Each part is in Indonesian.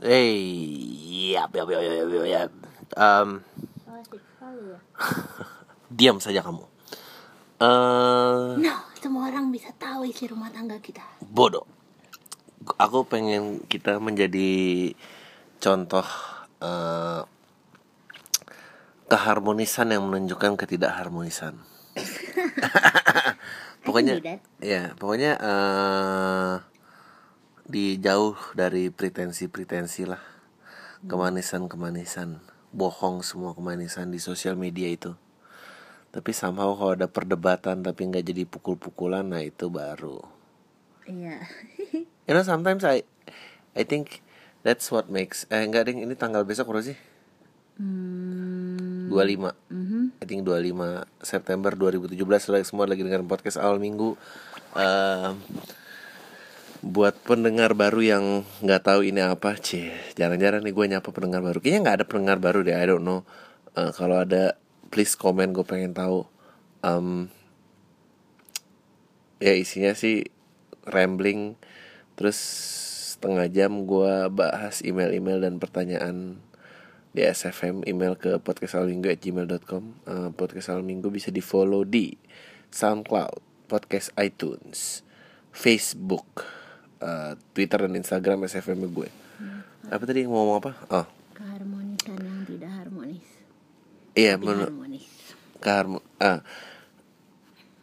Hey, yap, yap, yap, yap, yap, yap. Um, ya. diam saja kamu. Eh, Nah, semua orang bisa tahu isi rumah tangga kita. bodoh. Aku pengen kita menjadi contoh eh, keharmonisan yang menunjukkan ketidakharmonisan. pokoknya, ya, pokoknya eh dijauh dari pretensi-pretensi lah, kemanisan-kemanisan, bohong semua kemanisan di sosial media itu. Tapi somehow kalau ada perdebatan tapi nggak jadi pukul-pukulan, nah itu baru. Iya. You know sometimes I I think that's what makes eh enggak ding ini tanggal besok berapa sih? Hmm. 25. mhm. I think 25 September 2017 lagi semua lagi dengan podcast awal minggu. Ehm, buat pendengar baru yang nggak tahu ini apa, cie, jarang-jarang nih gue nyapa pendengar baru. Kayaknya nggak ada pendengar baru deh, I don't know. Eh, kalau ada, please komen, gue pengen tahu. Em, ya isinya sih rambling, terus setengah jam gue bahas email-email dan pertanyaan di SFM email ke podcastalminggu@gmail.com uh, podcast Awal minggu bisa di follow di SoundCloud podcast iTunes Facebook uh, Twitter dan Instagram SFM gue apa tadi mau ngomong apa oh Keharmonisan yang tidak harmonis. iya menurut harmonis. keharmo- ah,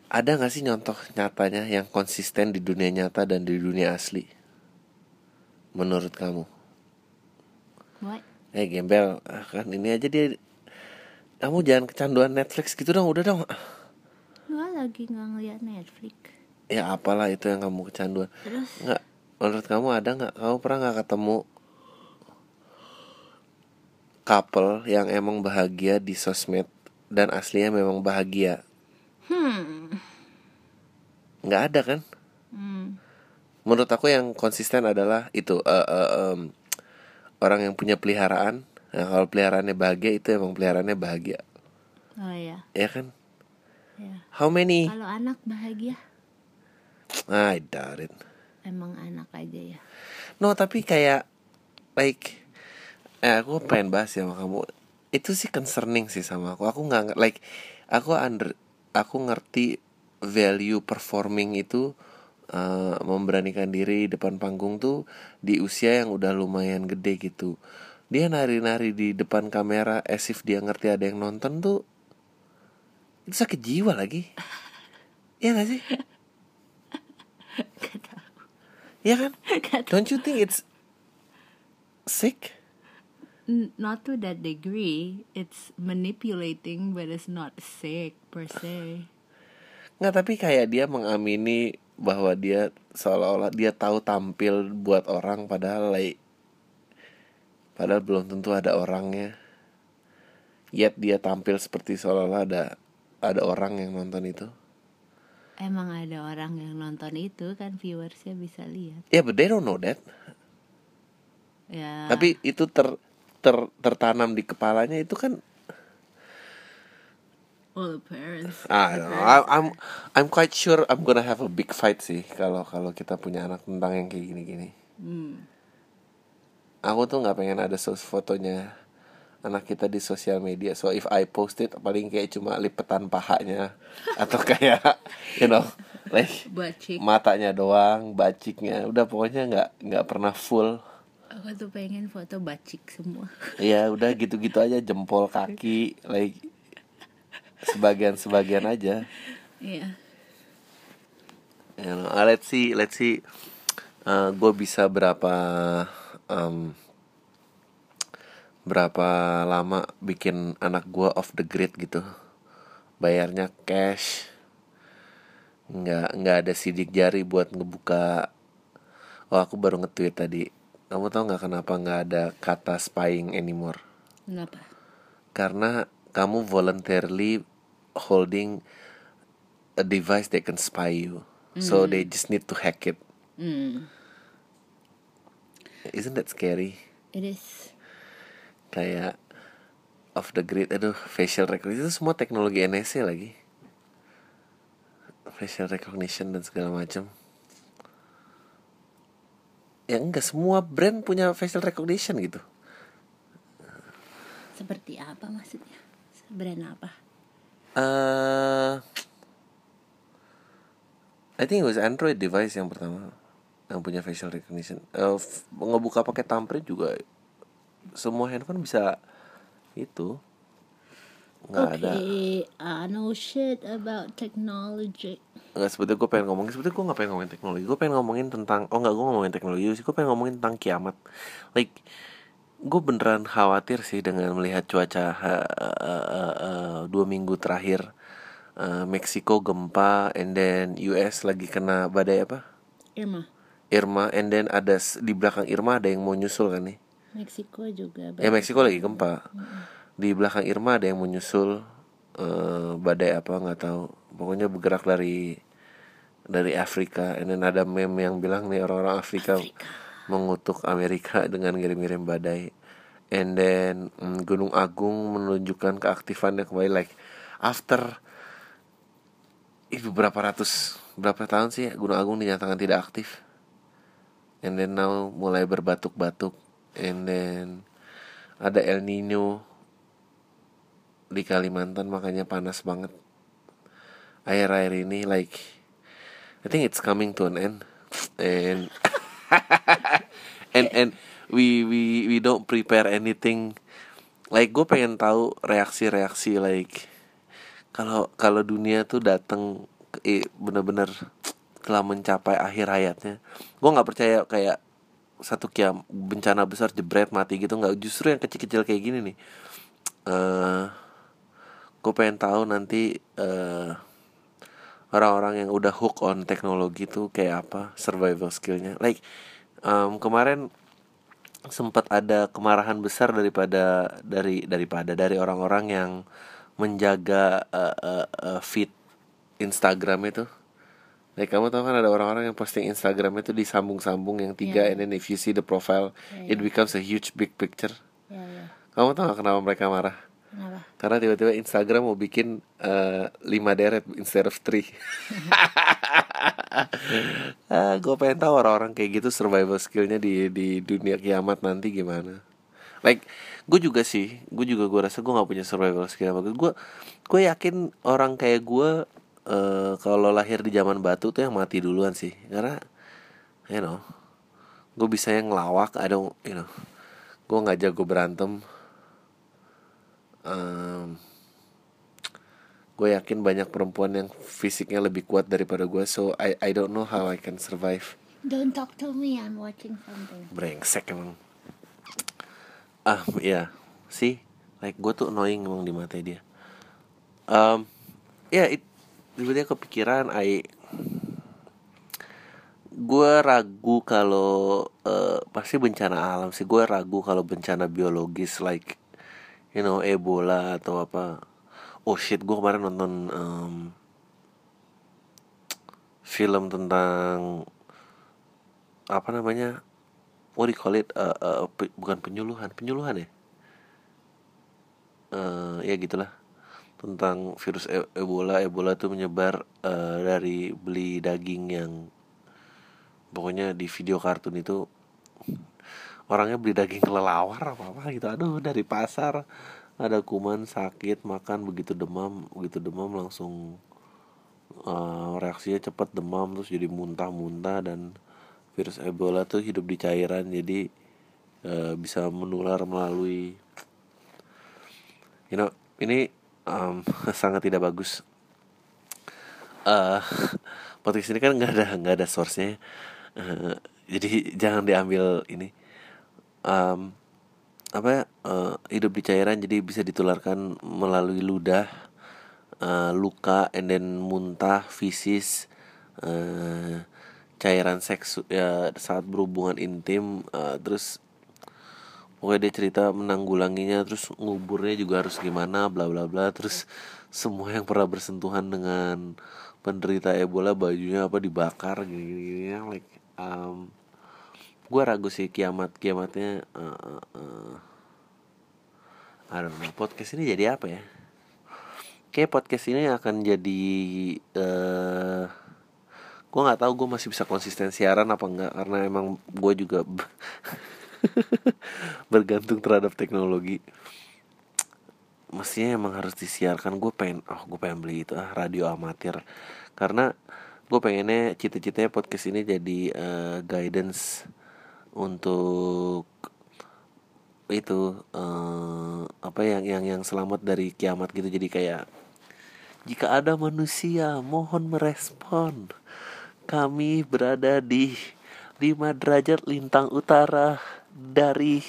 ada nggak sih nyontoh nyatanya yang konsisten di dunia nyata dan di dunia asli menurut kamu What? eh gembel ah, kan ini aja dia kamu jangan kecanduan Netflix gitu dong udah dong Gua lagi nggak ngeliat Netflix. Ya apalah itu yang kamu kecanduan. Terus? Nggak menurut kamu ada nggak? Kamu pernah nggak ketemu couple yang emang bahagia di sosmed dan aslinya memang bahagia? Hmm. nggak ada kan? Hmm. menurut aku yang konsisten adalah itu eh, eh, em, orang yang punya peliharaan. Nah, kalau peliharaannya bahagia itu emang peliharaannya bahagia. Oh iya. ya kan? Ya. how many? Kalau anak bahagia, I doubt it emang anak aja ya. No tapi kayak like eh aku pengen bahas ya sama kamu. Itu sih concerning sih sama aku. Aku nggak like aku under aku ngerti value performing itu eh, memberanikan diri di depan panggung tuh di usia yang udah lumayan gede gitu. Dia nari-nari di depan kamera as if dia ngerti ada yang nonton tuh itu sakit jiwa lagi. Iya gak sih? Gak tahu. Iya kan? Gak tahu. Don't you think it's sick? Not to that degree. It's manipulating, but it's not sick per se. Nggak tapi kayak dia mengamini bahwa dia seolah-olah dia tahu tampil buat orang padahal like padahal belum tentu ada orangnya. Yet dia tampil seperti seolah-olah ada ada orang yang nonton itu. Emang ada orang yang nonton itu kan viewersnya bisa lihat. Ya, but they don't know that. Ya. Tapi itu ter, ter tertanam di kepalanya itu kan all the parents. I, I'm I'm quite sure I'm gonna have a big fight sih kalau kalau kita punya anak tentang yang kayak gini-gini. Hmm. Aku tuh nggak pengen ada sos fotonya anak kita di sosial media. So if I post it paling kayak cuma lipetan pahanya atau kayak you know like Buat chick. matanya doang, baciknya. Udah pokoknya nggak nggak pernah full. Aku tuh pengen foto bacik semua. Ya udah gitu-gitu aja jempol kaki like sebagian-sebagian aja. Iya. You know, ah, let's see, let's see. gue bisa berapa em, berapa lama bikin anak gue off the grid gitu. Bayarnya cash. Nggak nggak ada sidik jari buat ngebuka. Oh aku baru nge-tweet tadi. Kamu tau nggak kenapa nggak ada kata spying anymore? Kenapa? Karena kamu voluntarily holding a device that can spy you. So they just need to hack it. Hmm. Isn't that scary? It is. Kayak off the grid, aduh facial recognition itu semua teknologi NSA lagi. Facial recognition dan segala macam. ya enggak semua brand punya facial recognition gitu Seperti apa maksudnya? Brand apa? eh I think it was Android device yang pertama yang punya facial recognition. F- ngebuka pakai thumbprint juga semua handphone bisa itu. Nggak ada. Okay, I know shit about technology. nggak sebetulnya gue pengen ngomongin sebetulnya gue nggak pengen ngomongin teknologi. Gue pengen ngomongin tentang oh nggak gue ngomongin teknologi sih. Gue pengen ngomongin tentang kiamat. Like gue beneran khawatir sih dengan melihat cuaca ha- eh, eh, eh, dua minggu terakhir eh, Meksiko gempa and then US lagi kena badai apa? Irma, Irma and then ada di belakang Irma ada yang mau nyusul kan nih Meksiko juga. ya Meksiko lagi gempa. di belakang Irma ada yang mau nyusul eh, badai apa nggak tahu. Pokoknya bergerak dari dari Afrika. Then ada meme yang bilang nih orang-orang Afrika, mengutuk Amerika dengan ngirim-ngirim badai. And then mm, Gunung Agung menunjukkan keaktifannya kembali like after itu berapa ratus berapa tahun sih Gunung Agung dinyatakan tidak aktif. And then now mulai berbatuk-batuk and then ada El Nino di Kalimantan makanya panas banget. Air-air ini like I think it's coming to an end. And and and we we we don't prepare anything. Like gue pengen tahu reaksi-reaksi like kalau kalau dunia tuh datang eh, bener-bener telah mencapai akhir hayatnya. Gue nggak percaya kayak satu kiam bencana besar jebret mati gitu nggak justru yang kecil-kecil kayak gini nih. Eh gue pengen tahu nanti eh orang-orang yang udah hook on teknologi tuh kayak apa survival skillnya. Like em, kemarin sempat ada kemarahan besar daripada dari daripada dari orang-orang yang menjaga eh, eh, eh, feed Instagram itu Like kamu tahu kan ada orang-orang yang posting Instagram itu disambung-sambung yang tiga Iya. and then if you see the profile Iya, it becomes a huge big picture. Ya, ya. Kamu tahu gak kenapa mereka marah? Kenapa? Karena tiba-tiba Instagram mau bikin eh, lima deret instead of three. ah, gue pengen tahu orang-orang kayak gitu survival skillnya di di dunia kiamat nanti gimana. Like gue juga sih, gue juga gue rasa gue nggak punya survival skill apa gue gue yakin orang kayak gue eh kalau lahir di zaman batu tuh yang mati duluan sih. Karena you know gue bisa yang ngelawak don't you know gue nggak jago berantem. Em, gue yakin banyak perempuan yang fisiknya lebih kuat daripada gue so I I don't know how I can survive. Don't talk to me, I'm watching something. brengsek emang. Ah ya sih like gue tuh annoying emang di mata dia. Um ya it tiba-tiba kepikiran I gue ragu kalau eh, pasti bencana alam sih. Gue ragu kalau bencana biologis like you know Ebola atau apa. Oh shit gue kemarin nonton em, film tentang apa namanya? What do you call Eh, eh, pe- bukan penyuluhan penyuluhan ya? Eh ya gitulah tentang virus E- Ebola. Ebola tuh menyebar eh, dari beli daging yang pokoknya di video kartun itu orangnya beli daging kelelawar apa apa gitu. Aduh dari pasar ada kuman sakit makan begitu demam begitu demam langsung eh, reaksinya cepat demam terus jadi muntah-muntah dan virus Ebola tuh hidup di cairan. Jadi eh, bisa menular melalui you know ini um, sangat tidak bagus. Eh podcast ini kan nggak ada nggak ada source-nya. Eh, jadi jangan diambil ini. Em, apa ya, eh, hidup di cairan jadi bisa ditularkan melalui ludah eh, luka and then muntah fisis eh, cairan seks ya saat berhubungan intim eh, terus pokoknya dia cerita menanggulanginya terus nguburnya juga harus gimana bla bla bla terus semua yang pernah bersentuhan dengan penderita Ebola bajunya apa dibakar gini gini, gini like um, gue ragu sih kiamat kiamatnya eh, eh, eh. I don't know podcast ini jadi apa ya kayak podcast ini akan jadi eh gue nggak tahu gue masih bisa konsisten siaran apa enggak karena emang gue juga bergantung terhadap teknologi. Mestinya emang harus disiarkan. Gue pengen oh gue pengen beli itu ah radio amatir. Karena gue pengennya cita-citanya podcast ini jadi uh, guidance untuk itu uh, apa yang yang yang selamat dari kiamat gitu. Jadi kayak jika ada manusia mohon merespon. Kami berada di 5 derajat lintang utara dari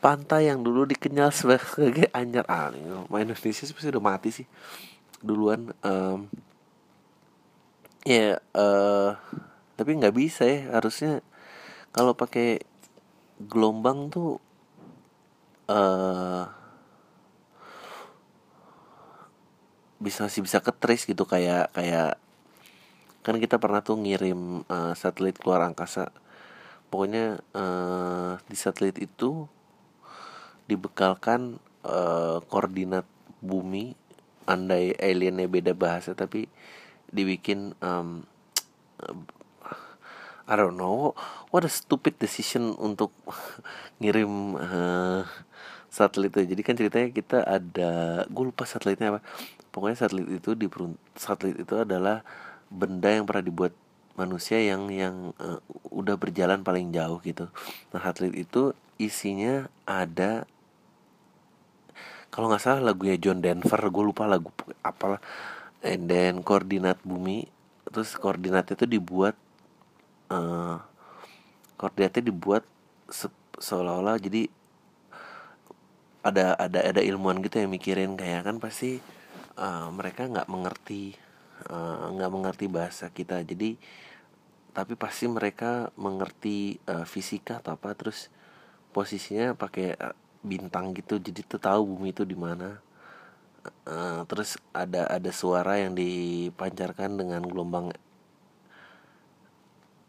pantai yang dulu dikenal sebagai Anyar. Ah, main Indonesia pasti udah mati sih. Duluan um, ya uh, tapi nggak bisa ya. Harusnya kalau pakai gelombang tuh uh, bisa sih bisa ketrace gitu. Kayak kayak kan kita pernah tuh ngirim uh, satelit keluar angkasa pokoknya uh, di satelit itu dibekalkan uh, koordinat bumi andai aliennya beda bahasa tapi dibikin um, I don't know what a stupid decision untuk ngirim uh, satelit itu. Jadi kan ceritanya kita ada gue lupa satelitnya apa. Pokoknya satelit itu di satelit itu adalah benda yang pernah dibuat manusia yang yang uh, udah berjalan paling jauh gitu. Nah, satelit itu isinya ada kalau nggak salah lagunya John Denver, gue lupa lagu apalah. And then koordinat bumi, terus koordinatnya itu dibuat uh, koordinatnya dibuat se seolah-olah jadi ada ada ada ilmuwan gitu yang mikirin kayak kan pasti uh, mereka nggak mengerti nggak uh, mengerti bahasa kita jadi tapi pasti mereka mengerti uh, fisika atau apa terus posisinya pakai uh, bintang gitu. Jadi tuh tahu bumi itu di mana. Uh, terus ada ada suara yang dipancarkan dengan gelombang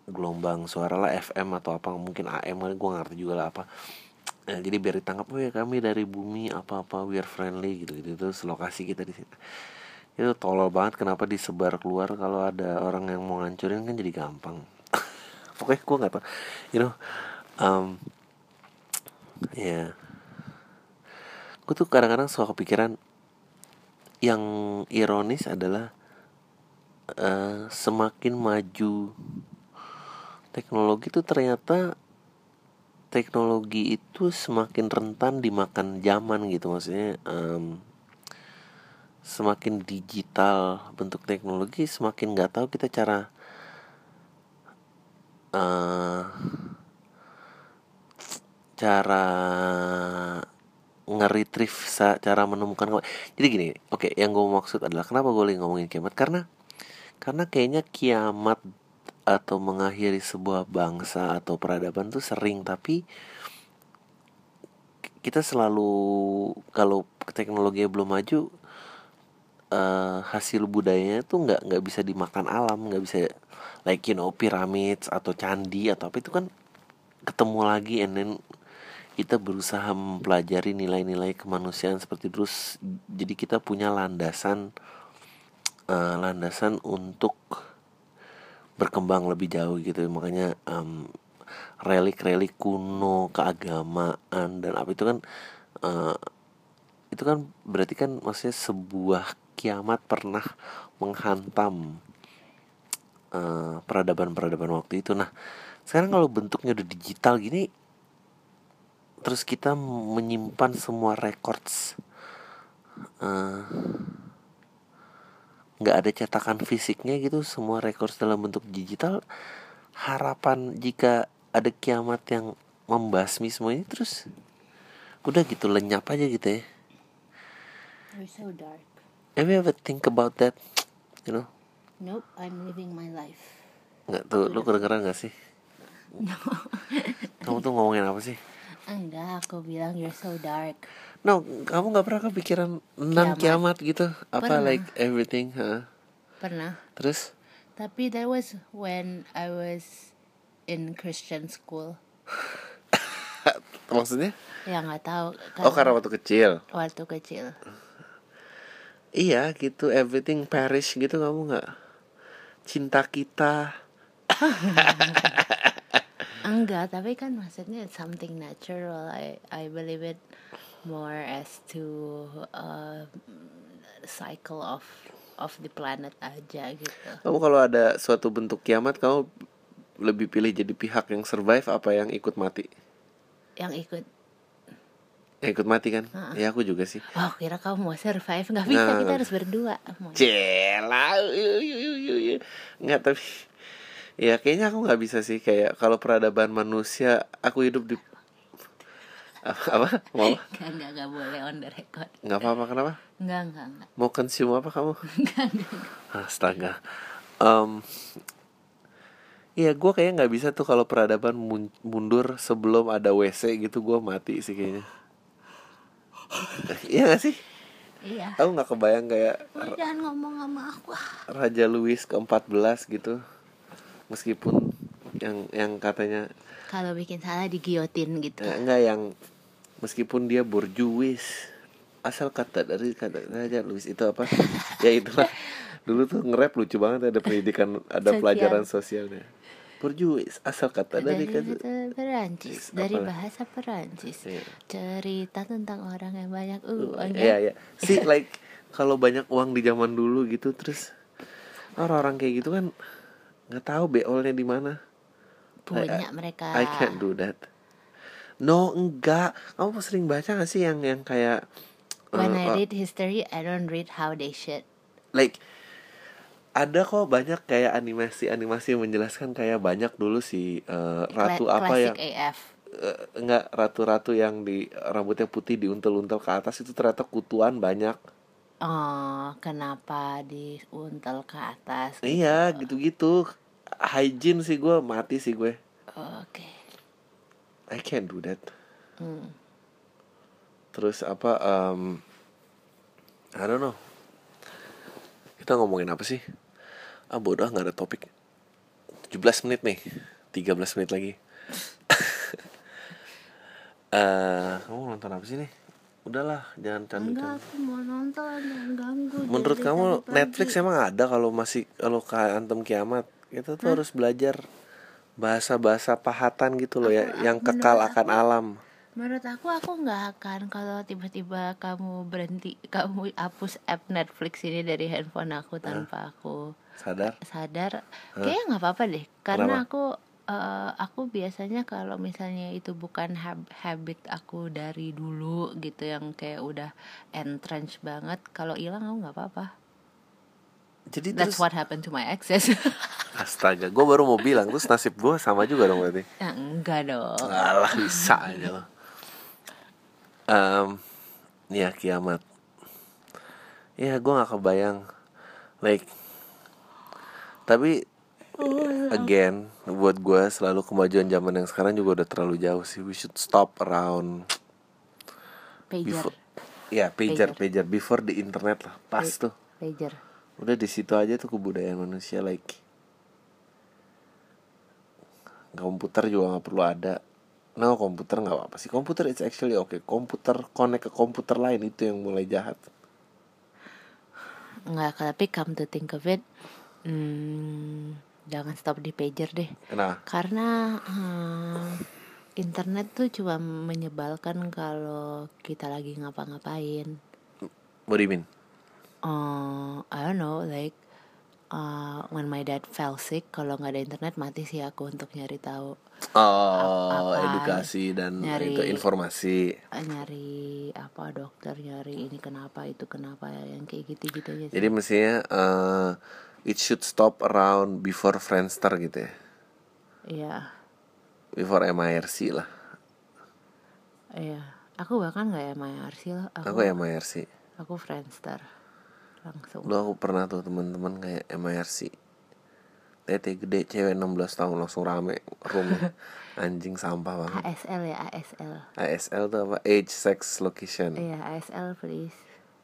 gelombang suara lah FM atau apa mungkin AM gue ngerti juga lah apa. Nah, jadi biar ditangkap oh ya kami dari bumi apa apa we are friendly gitu gitu terus lokasi kita di sini itu tolol banget kenapa disebar keluar kalau ada orang yang mau ngancurin kan jadi gampang pokoknya gue nggak tau you know um, ya yeah. gue tuh kadang-kadang suka kepikiran yang ironis adalah uh, semakin maju teknologi itu ternyata teknologi itu semakin rentan dimakan zaman gitu maksudnya um, semakin digital bentuk teknologi semakin nggak tahu kita cara uh, cara nge-retrieve cara menemukan jadi gini oke okay, yang gue maksud adalah kenapa gue lagi ngomongin kiamat? Karena karena kayaknya kiamat atau mengakhiri sebuah bangsa atau peradaban tuh sering tapi kita selalu kalau teknologi belum maju uh, hasil budayanya tuh nggak nggak bisa dimakan alam nggak bisa like you know piramid atau candi atau apa itu kan ketemu lagi and then kita berusaha mempelajari nilai-nilai kemanusiaan seperti terus jadi kita punya landasan uh, landasan untuk berkembang lebih jauh gitu. Makanya um, relik-relik kuno keagamaan dan apa itu kan uh, itu kan berarti kan maksudnya sebuah kiamat pernah menghantam uh, peradaban-peradaban waktu itu. Nah, sekarang kalau bentuknya udah digital gini, terus kita menyimpan semua records, uh, nggak ada cetakan fisiknya gitu, semua records dalam bentuk digital. Harapan jika ada kiamat yang membasmi semua ini terus udah gitu lenyap aja gitu ya. so dark. Have you ever think about that? You know? Nope, I'm living my life. Nggak tuh, lu kedengeran gak sih? No. kamu tuh ngomongin apa sih? Enggak, aku bilang you're so dark. No, kamu gak pernah kepikiran tentang kiamat. kiamat gitu? Apa pernah. like everything? Huh? Pernah. Terus? Tapi that was when I was in Christian school. Maksudnya? Ya nggak tahu. oh karena waktu kecil. Waktu kecil iya gitu everything perish gitu kamu nggak cinta kita Enggak, tapi kan maksudnya it's something natural. I I believe it more as to uh, cycle of of the planet aja gitu. kamu kalau ada suatu bentuk kiamat kamu lebih pilih jadi pihak yang survive apa yang ikut mati Yang ikut. Yang ikut mati kan? Ya aku juga sih. Oh, kira kamu mau survive. Nggak bisa Nah, kita nggak. harus berdua. Cela, nggak tapi ya kayaknya aku nggak bisa sih. Kayak kalau peradaban manusia aku hidup di apa mau apa? Enggak, enggak, enggak boleh on the record. nggak apa-apa kenapa? Enggak, enggak, enggak. mau consume apa kamu? Astaga. Em, Iya gue kayaknya nggak bisa tuh kalau peradaban mun- mundur sebelum ada WC gitu. Gue mati sih kayaknya Iya gak sih? Iya. Aku nggak kebayang kayak Oh, jangan ngomong sama aku. ah. Raja Louis ke-14 gitu Meskipun yang yang katanya Kalau bikin salah digiotin gitu. eh, enggak yang meskipun dia borjuis asal kata dari kata Raja Louis itu apa ya itulah dulu tuh nge-rap lucu banget ada pendidikan ada Sosial. pelajaran sosialnya borjuis asal kata dari dari kata bahasa Perancis, dari bahasa Perancis. Iya. Cerita tentang orang yang banyak uang Iya iya. sih like kalau banyak uang di zaman dulu gitu terus orang-orang kayak gitu kan nggak tahu beolnya di mana. punya I- mereka. I can't do that. No enggak. Kamu sering baca gak sih yang yang kayak When eh, I eh, read history, I don't read how they shit. like ada kok banyak kayak animasi-animasi yang menjelaskan kayak banyak dulu si eh, ratu Cla- apa yang AF. eh, enggak ratu-ratu yang di rambutnya putih diuntel-untel ke atas itu ternyata kutuan banyak. Oh, kenapa diuntel ke atas? Iya gitu-gitu Hygiene sih gue mati sih gue Oke. I can't do that Hmm. Terus apa um, I don't know Kita ngomongin apa sih Ah bodoh nggak ada topik. 17 menit nih. 13 menit lagi. Eh, Kamu nonton apa sih nih? Udahlah jangan candu Enggak, aku mau nonton, jangan ganggu. Menurut kamu pagi. Netflix emang ada kalau masih kalau kayak antem kiamat? Kita tuh harus belajar bahasa-bahasa pahatan gitu loh ya yang kekal akan alam. Menurut aku aku nggak akan kalau tiba-tiba kamu berhenti kamu hapus app Netflix ini dari handphone aku tanpa aku Sadar? sadar kayaknya nggak apa-apa deh karena Kenapa? aku eh, aku biasanya kalau misalnya itu bukan hab- habit aku dari dulu gitu yang kayak udah entrenched banget kalau hilang aku nggak apa-apa Jadi that's terus what happened to my exes astaga, gue baru mau bilang terus nasib gue sama juga dong berarti. ya, enggak dong Alah bisa aja loh. Em, ya kiamat. Ya gue nggak kebayang. Like, tapi again buat gue selalu kemajuan zaman yang sekarang juga udah terlalu jauh sih. We should stop around pager before. Ya pager pager before the internet lah. Pas tuh. pager Udah di situ aja tuh kebudayaan manusia like komputer juga nggak perlu ada. No komputer nggak apa-apa sih. Komputer it's actually okay. Komputer connect ke komputer lain itu yang mulai jahat. Enggak, tapi come to think of it, hmm, jangan stop di pager deh. Nah, Karena hmm, internet tuh cuma menyebalkan kalau kita lagi ngapa-ngapain. what do you mean? Uh, I don't know, like uh, when my dad fell sick, kalau nggak ada internet mati sih aku untuk nyari tahu, Oh, apa- edukasi dan nyari- itu informasi. nyari apa dokter, nyari ini kenapa itu kenapa yang kayak gitu-gitu aja. sih. Jadi mestinya eh, it should stop around before Friendster gitu ya. Iya, Before MIRC lah. iya. Aku bahkan nggak MIRC loh. Aku MIRC. Aku Friendster langsung. Dulu aku pernah tuh teman-teman kayak MIRC Tete gede cewek 16 tahun langsung rame room Anjing sampah banget ASL ya ASL. ASL tuh apa? Age, sex, location Iya ASL please.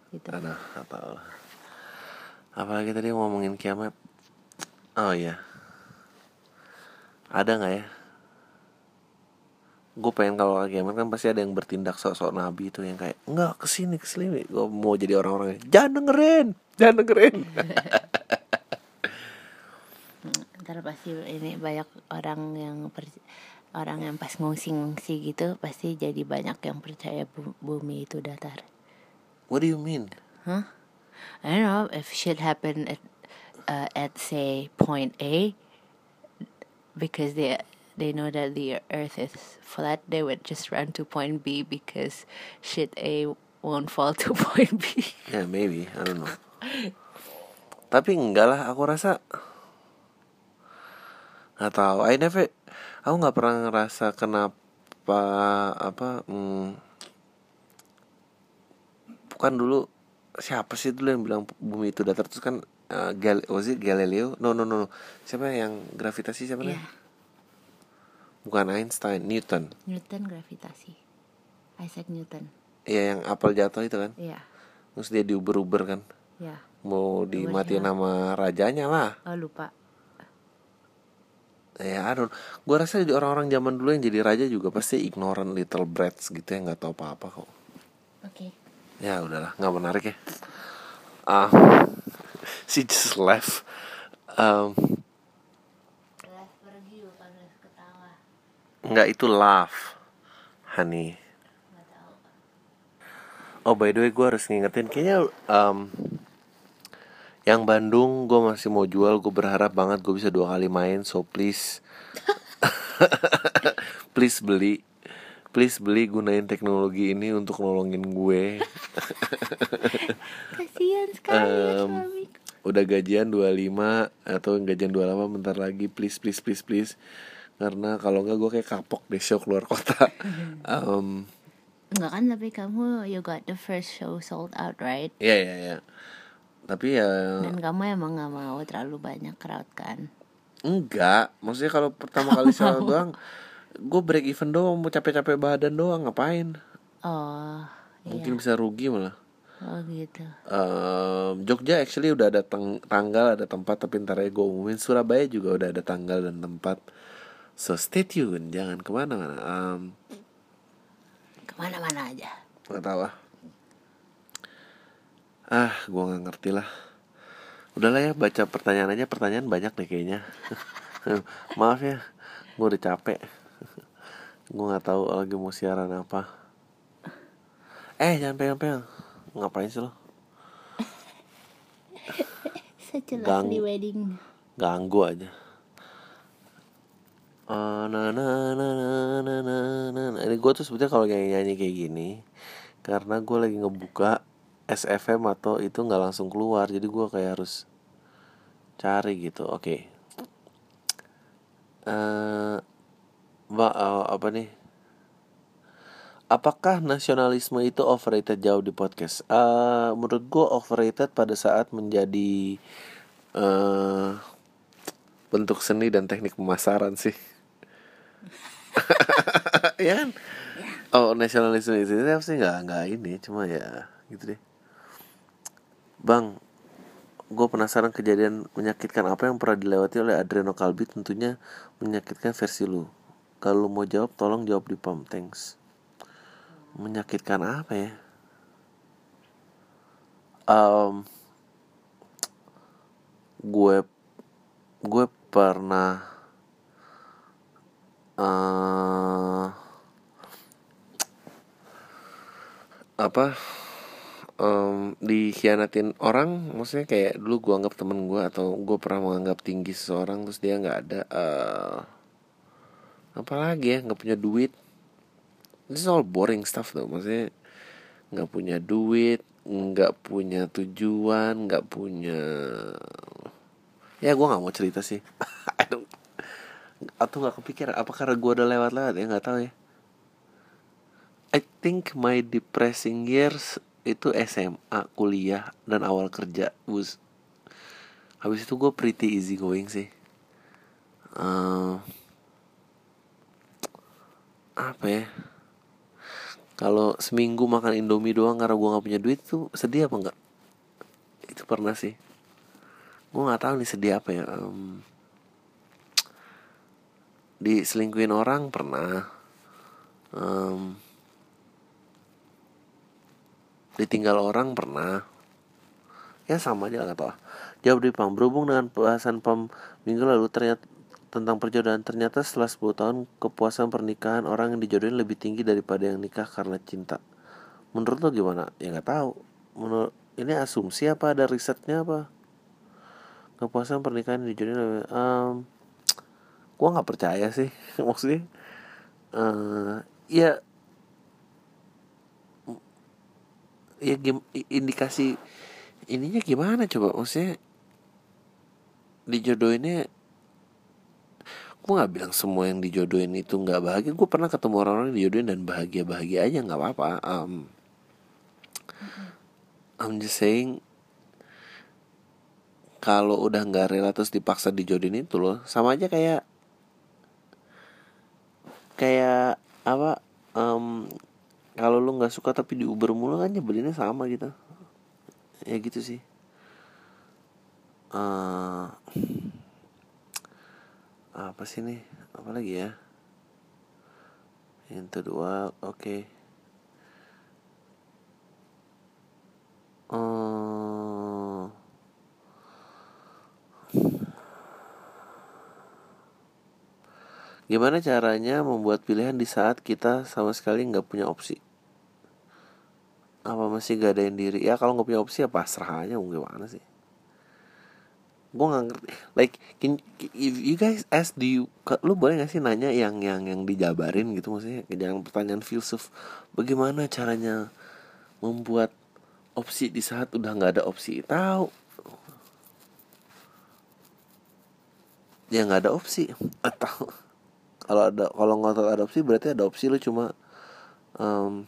Gitu. Aduh, lah Apalagi tadi ngomongin kiamat Oh iya Ada gak ya? Gue pengen kalau kiamat kan pasti ada yang bertindak sok-sok nabi itu yang kayak Enggak ke sini ke sini Gue mau jadi orang-orang yang, Jangan dengerin Jangan dengerin ntar pasti ini banyak orang yang per, orang yang pas ngungsi-ngungsi gitu pasti jadi banyak yang percaya bu- bumi itu datar. What do you mean? Huh? I don't know if shit happen at uh, at say point A because they they know that the earth is flat they would just run to point B because shit A won't fall to point B. Ya maybe, I don't know. Tapi enggak lah, aku rasa nggak tahu. I never, aku nggak pernah ngerasa kenapa apa. Hmm, bukan dulu siapa sih dulu yang bilang bumi itu datar terus kan uh, Gal was it Galileo? No no no. Siapa yang gravitasi siapa Yeah. namanya? Bukan Einstein, Newton. Newton gravitasi. Isaac Newton. Iya yang apel jatuh itu kan. Iya. Terus dia diuber-uber kan. Ya. Mau dimatiin sama rajanya lah. Oh lupa. Ya, don't. Gue rasa jadi orang-orang zaman dulu yang jadi raja juga pasti ignorant little brats gitu ya nggak tahu apa-apa kok. Oke. Ya udahlah, nggak menarik ya. Ah, she just left. Um, pergi bukan ketawa. nggak itu laugh, honey. Oh by the way, gue harus ngingetin kayaknya um, yang Bandung gue masih mau jual. Gue berharap banget gue bisa dua kali main. So please, please beli. Please beli gunain teknologi ini untuk nolongin gue. Kasihan sekali suamiku. Udah gajian 25 atau gajian 28 bentar lagi please please please please. Karena kalau nggak gue kayak kapok deh show keluar kota. Em, Enggak kan tapi kamu you got the first show sold out right? Iya iya iya. Tapi ya Dan kamu emang nggak mau terlalu banyak crowd kan? enggak. Maksudnya kalau pertama kali show doang, gue break even doang, mau capek-capek badan doang ngapain? Oh, Mungkin iya. bisa rugi malah. Oh gitu. Em, Jogja actually udah ada tanggal, ada tempat, tapi ntar ya gue umumin. Surabaya juga udah ada tanggal dan tempat. So stay tune, jangan ke mana-mana. Em, Ke mana-mana aja. Gak tau ah Ah gue gak ngerti lah Udahlah ya baca pertanyaan aja Pertanyaan banyak deh kayaknya Maaf ya Gue udah capek gue nggak tahu lagi mau siaran apa. Eh jangan pengen-pegang, ngapain sih lo? Sejelas Gang, di wedding. ganggu aja. Uh, na na ini gue tuh sebetulnya kalau kayak nyanyi kayak gini karena gue lagi ngebuka SFM atau itu nggak langsung keluar jadi gue kayak harus cari gitu. Oke. Okay eh, apa nih Apakah nasionalisme itu overrated jauh di podcast? Eh, menurut gue overrated pada saat menjadi eh bentuk seni dan teknik pemasaran sih. ya kan? Oh nasionalisme itu sih nggak nggak ini, cuma ya gitu deh. Bang, gue penasaran kejadian menyakitkan apa yang pernah dilewati oleh Adreno Kalbi tentunya menyakitkan versi lu. Kalau mau jawab, tolong jawab di pom, thanks. Menyakitkan apa ya? Um, gue gue pernah eh apa em, dikhianatin orang maksudnya kayak dulu gue anggap temen gue atau gue pernah menganggap tinggi seseorang terus dia nggak ada eh apalagi ya nggak punya duit. This is all boring stuff tuh maksudnya nggak punya duit nggak punya tujuan nggak punya ya gue nggak mau cerita sih. I don't- atau nggak kepikiran apa karena gue udah lewat-lewat ya? Nggak tahu ya. I think my depressing years itu SMA kuliah dan awal kerja. Bus. Habis itu gue pretty easy going sih. Eh, apa ya? Kalau seminggu makan indomie doang karena gue nggak punya duit tuh sedih apa enggak itu pernah sih. Gue nggak tahu nih sedih apa ya Em, diselingkuhin orang pernah Em, ditinggal orang pernah. Ya sama aja nggak tau Jawab di Pam. Berhubung dengan bahasan Pam minggu lalu ternyata tentang perjodohan. Ternyata setelah 10 tahun kepuasan pernikahan orang yang dijodohin lebih tinggi daripada yang nikah karena cinta. Menurut lo gimana? Ya nggak tahu. Menurut ini asumsi apa? Ada risetnya apa? Kepuasan pernikahan dijodohin lebih um, Gua nggak percaya sih. Maksudnya uh, Ya ya gim, indikasi ininya gimana coba? Maksudnya dijodohinnya gue nggak bilang semua yang dijodohin itu nggak bahagia. Gue pernah ketemu orang-orang yang dijodohin dan bahagia bahagia aja nggak apa-apa. Um, I'm just saying kalau udah nggak rela terus dipaksa dijodohin itu loh sama aja kayak kayak apa um, kalau lu nggak suka tapi di Uber mulu kan nyebelinnya sama gitu. Ya gitu sih. Uh, apa sih nih apa lagi ya yang kedua oke okay. uh, Gimana caranya membuat pilihan di saat kita sama sekali nggak punya opsi? apa masih gak ada yang diri ya kalau nggak punya opsi ya pasrah aja gimana sih gue nggak ngerti. Like can, if you guys ask do you lu boleh gak sih nanya yang yang yang dijabarin gitu maksudnya? Jangan pertanyaan filsuf bagaimana caranya membuat opsi di saat udah nggak ada opsi? Tahu. Ya nggak ada opsi. Atau kalau ada kalau nggak ada opsi berarti ada opsi lu cuma um,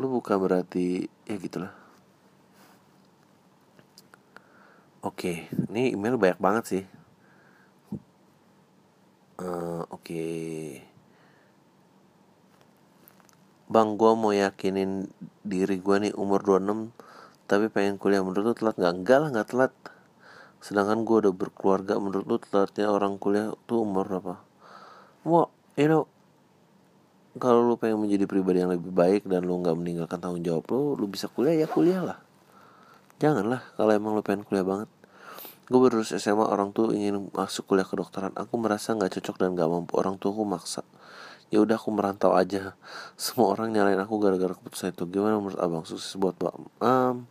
lu bukan berarti ya gitulah. Oke ini email banyak banget sih. Uh, oke. Bang, gue mau yakinin diri gue nih umur 26 Tapi pengen kuliah. Menurut lu telat gak? Enggak lah gak telat. Sedangkan gue udah berkeluarga Menurut lu telatnya orang kuliah tuh umur berapa? Mau, you know kalau lu pengen menjadi pribadi yang lebih baik dan lu nggak meninggalkan tanggung jawab lu lu bisa kuliah ya kuliah lah. Janganlah kalau emang lu pengen kuliah banget. Gue baru SMA orang tuh ingin masuk kuliah kedokteran. Aku merasa nggak cocok dan nggak mampu. Orang tua aku maksa. Ya udah aku merantau aja. Semua orang nyalain aku gara-gara keputusan itu. Gimana menurut abang? Sukses buat bang? Um,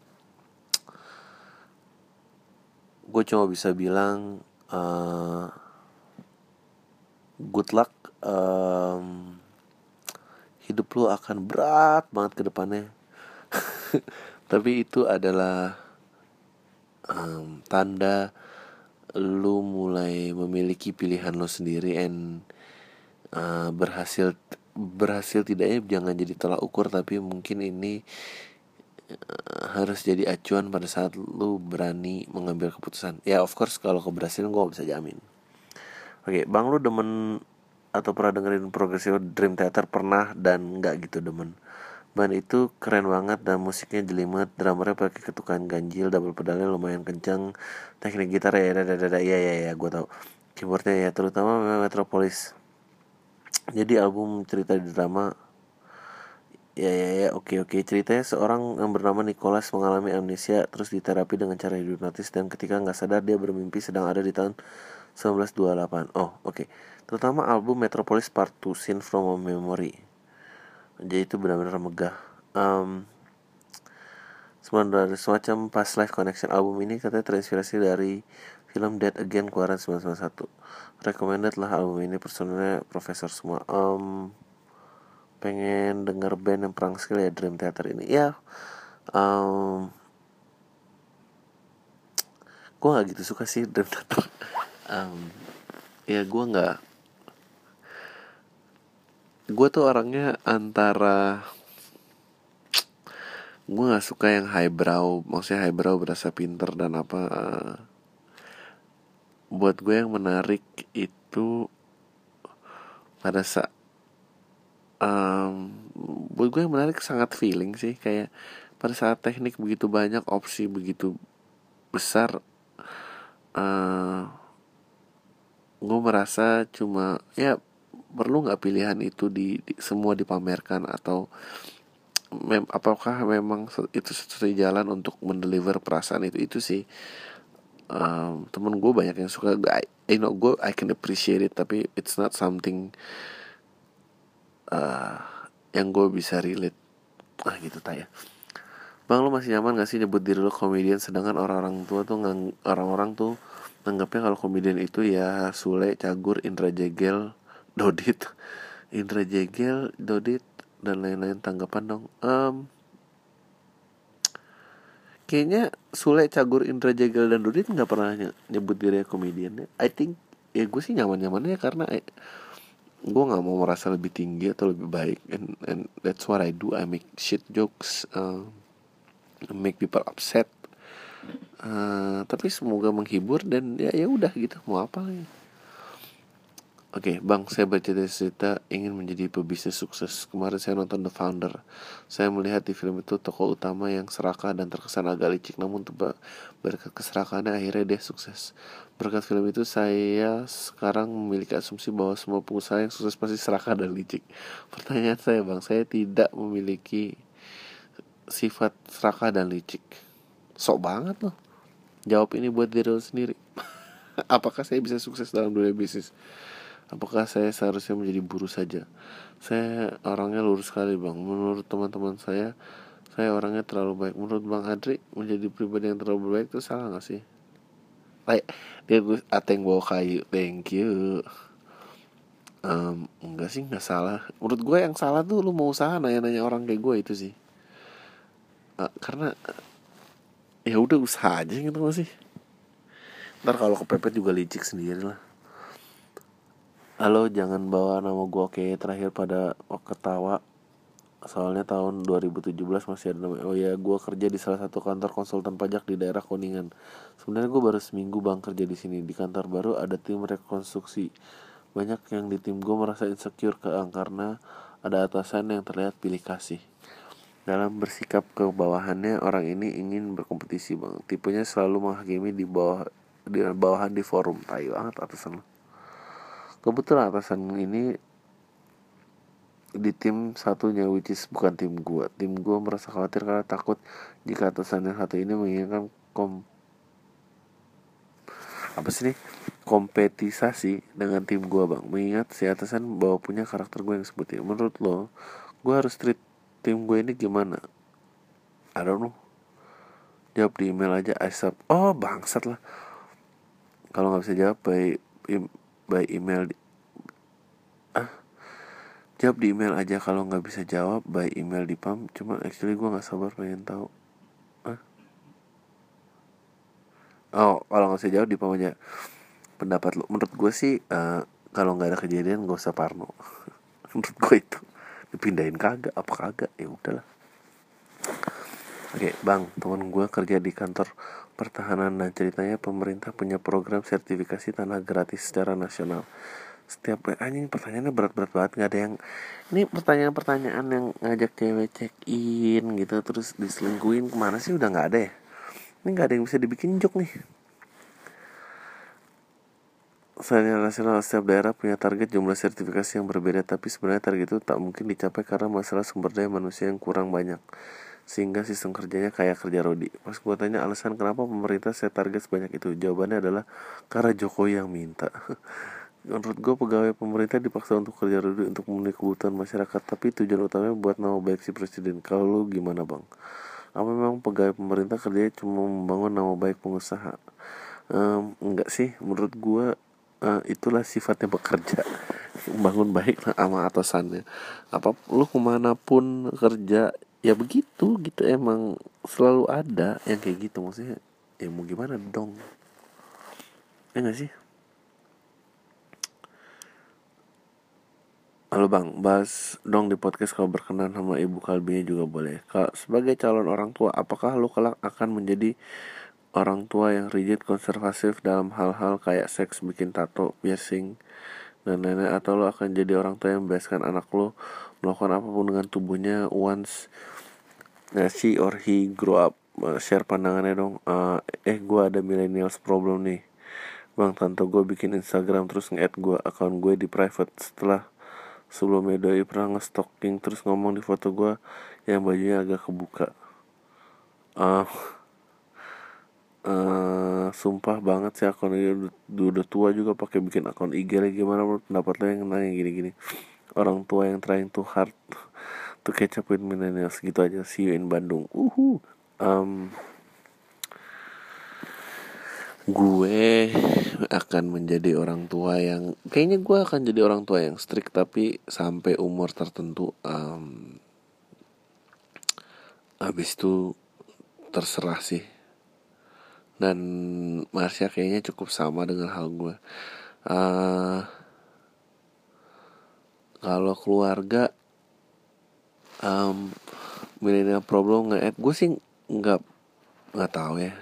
gue cuma bisa bilang uh, good luck um, hidup lu akan berat banget ke depannya. Tapi itu adalah um, tanda lu mulai memiliki pilihan lo sendiri and uh, berhasil berhasil tidaknya jangan jadi tolak ukur tapi mungkin ini uh, harus jadi acuan pada saat lu berani mengambil keputusan. Ya of course kalau keberhasilan gue bisa jamin. Oke okay, bang lu demen atau pernah dengerin progressive Dream Theater? Pernah dan nggak gitu demen. Band itu keren banget dan musiknya jelimet. Drummernya pakai ketukan ganjil double pedalnya lumayan kencang teknik gitar ya ya ya ya ya, ya gue tau keyboardnya ya terutama Metropolis. Jadi album cerita di drama ya ya ya oke oke. Ceritanya seorang yang bernama Nicholas mengalami amnesia terus diterapi dengan cara hipnotis dan ketika nggak sadar dia bermimpi sedang ada di tahun 1928 oh oke. okay terutama album Metropolis Part 2 Scene from a Memory. Jadi itu benar-benar megah. Um, semacam pas live connection album ini katanya terinspirasi dari film Dead Again keluaran 1991 recommended lah album ini personalnya profesor semua. Um, pengen denger band yang perang skill ya Dream Theater ini. Ya um, gue gak gitu suka sih Dream Theater. Um, ya gue nggak gue tuh orangnya antara gue nggak suka yang highbrow maksudnya highbrow berasa pinter dan apa buat gue yang menarik itu pada saat um, buat gue yang menarik sangat feeling sih kayak pada saat teknik begitu banyak opsi begitu besar uh, gue merasa cuma ya perlu nggak pilihan itu di, di semua dipamerkan? Atau mem apakah memang itu satu jalan untuk mendeliver perasaan itu? Itu sih um, temen gue banyak yang suka. I, I know gue I can appreciate it tapi it's not something uh, yang gue bisa relate. Ah gitu tanya bang lo masih nyaman gak sih nyebut diri lo komedian? Sedangkan orang-orang tua tuh orang-orang tuh nanggapnya kalau komedian itu ya Sule, Cagur, Indra Jegel, Dodit, Indra Jegel, Dodit dan lain-lain tanggapan dong. Um, kayaknya Sule, Cagur, Indra Jegel dan Dodit nggak pernah nyebut diri komedian. I think ya gue sih nyaman-nyamannya karena eh, gue nggak mau merasa lebih tinggi atau lebih baik. And and that's what I do. I make shit jokes um, make people upset. Uh, tapi semoga menghibur dan ya ya udah gitu. Mau apa lagi Oke, okay, Bang, saya bercita-cita ingin menjadi pebisnis sukses. Kemarin saya nonton The Founder. Saya melihat di film itu tokoh utama yang serakah dan terkesan agak licik, namun berkat keserakahannya akhirnya dia sukses. Berkat film itu saya sekarang memiliki asumsi bahwa semua pengusaha yang sukses pasti serakah dan licik. Pertanyaan saya, Bang, saya tidak memiliki sifat serakah dan licik sok banget loh jawab ini buat diri sendiri apakah saya bisa sukses dalam dunia bisnis apakah saya seharusnya menjadi buruh saja? Saya orangnya lurus sekali bang. Menurut teman-teman saya saya orangnya terlalu baik. Menurut bang Adri menjadi pribadi yang terlalu baik itu salah gak sih? Like, dia gue ateng bawa kayu. Thank you. Um, enggak sih nggak salah. Menurut gue yang salah tuh lu mau usaha nanya-nanya orang kayak gue itu sih. Uh, karena ya udah usaha aja gitu masih ntar kalau kepepet juga licik sendiri lah halo jangan bawa nama gue oke terakhir pada oh, ketawa soalnya tahun 2017 masih ada nama oh ya gue kerja di salah satu kantor konsultan pajak di daerah Kuningan. Sebenarnya gue baru seminggu bang kerja di sini. Di kantor baru ada tim rekonstruksi. Banyak yang di tim gue merasa insecure ke karena ada atasan yang terlihat pilih kasih. Dalam bersikap ke bawahannya, orang ini ingin berkompetisi bang. Tipenya selalu menghakimi di bawah di bawahan di forum. Tai banget atasan Kebetulan atasan ini di tim satunya which is bukan tim gua. Tim gua merasa khawatir karena takut jika atasan yang satu ini menginginkan kom apa sih nih kompetisasi dengan tim gua bang. Mengingat si atasan bawa punya karakter gue yang seperti menurut lo gua harus treat tim gue ini gimana? I don't know. Jawab di email aja asap oh bangsat lah. Kalau nggak bisa jawab by by email ah jawab di email aja kalau nggak bisa jawab by email di pam. Cuma actually gue nggak sabar pengen tahu. Ah. Oh kalau nggak bisa jawab di pam aja. Pendapat lo menurut gue sih uh, kalau nggak ada kejadian gak usah parno. Menurut gue itu. Dipindahin kagak apa kagak? Ya udahlah. Oke bang, teman gue kerja di kantor pertahanan dan ceritanya pemerintah punya program sertifikasi tanah gratis secara nasional. Setiap anjing pertanyaannya berat-berat banget nggak ada yang ini pertanyaan-pertanyaan yang ngajak cewek check in gitu terus diselingkuin ke mana sih udah nggak ada ya? Ini nggak ada yang bisa dibikin jok nih. Secara nasional, setiap daerah punya target jumlah sertifikasi yang berbeda, tapi sebenarnya target itu tak mungkin dicapai karena masalah sumber daya manusia yang kurang banyak. Sehingga sistem kerjanya kayak kerja Rodi. Pas gue tanya alasan kenapa pemerintah saya target sebanyak itu, jawabannya adalah karena Jokowi yang minta. Menurut gue pegawai pemerintah dipaksa untuk kerja Rodi untuk memenuhi kebutuhan masyarakat, tapi tujuan utamanya buat nama baik si presiden. Kalau lu gimana bang? Apa memang pegawai pemerintah kerjanya cuma membangun nama baik pengusaha? Um, enggak sih, menurut gue uh, itulah sifatnya bekerja bangun baik sama atasannya apa lu pun kerja ya begitu gitu. Emang selalu ada yang kayak gitu. Maksudnya ya mau gimana dong? Ya gak sih? Halo bang, bahas dong di podcast kalau berkenan sama ibu kalbinya juga boleh. Kalau sebagai calon orang tua, apakah lo kelak akan menjadi orang tua yang rigid konservatif dalam hal-hal kayak seks bikin tato piercing dan lain-lain? Atau lo akan jadi orang tua yang membebaskan anak lo melakukan apa pun dengan tubuhnya once uh, she or he grow up. Uh, share pandangannya dong. Uh, eh gue ada millennials problem nih. Bang tante gue bikin instagram terus nge-add gue akun gue di private. Setelah sebelumnya doi pernah nge-stalking terus ngomong di foto gue yang bajunya agak kebuka. Uh, uh, sumpah banget sih akun ini udah, udah tua juga pakai bikin akun IG lagi. Gimana menurut pendapat lo yang nanya gini-gini orang tua yang trying too hard to catch up with millennials gitu aja. See you in Bandung. Uhu. Um, gue akan menjadi orang tua yang kayaknya gue akan jadi orang tua yang strict tapi sampai umur tertentu um, abis itu terserah sih. Dan Marsha kayaknya cukup sama dengan hal gue. Uh, kalau keluarga um, millennial problem nge gue sih nggak nggak tahu ya.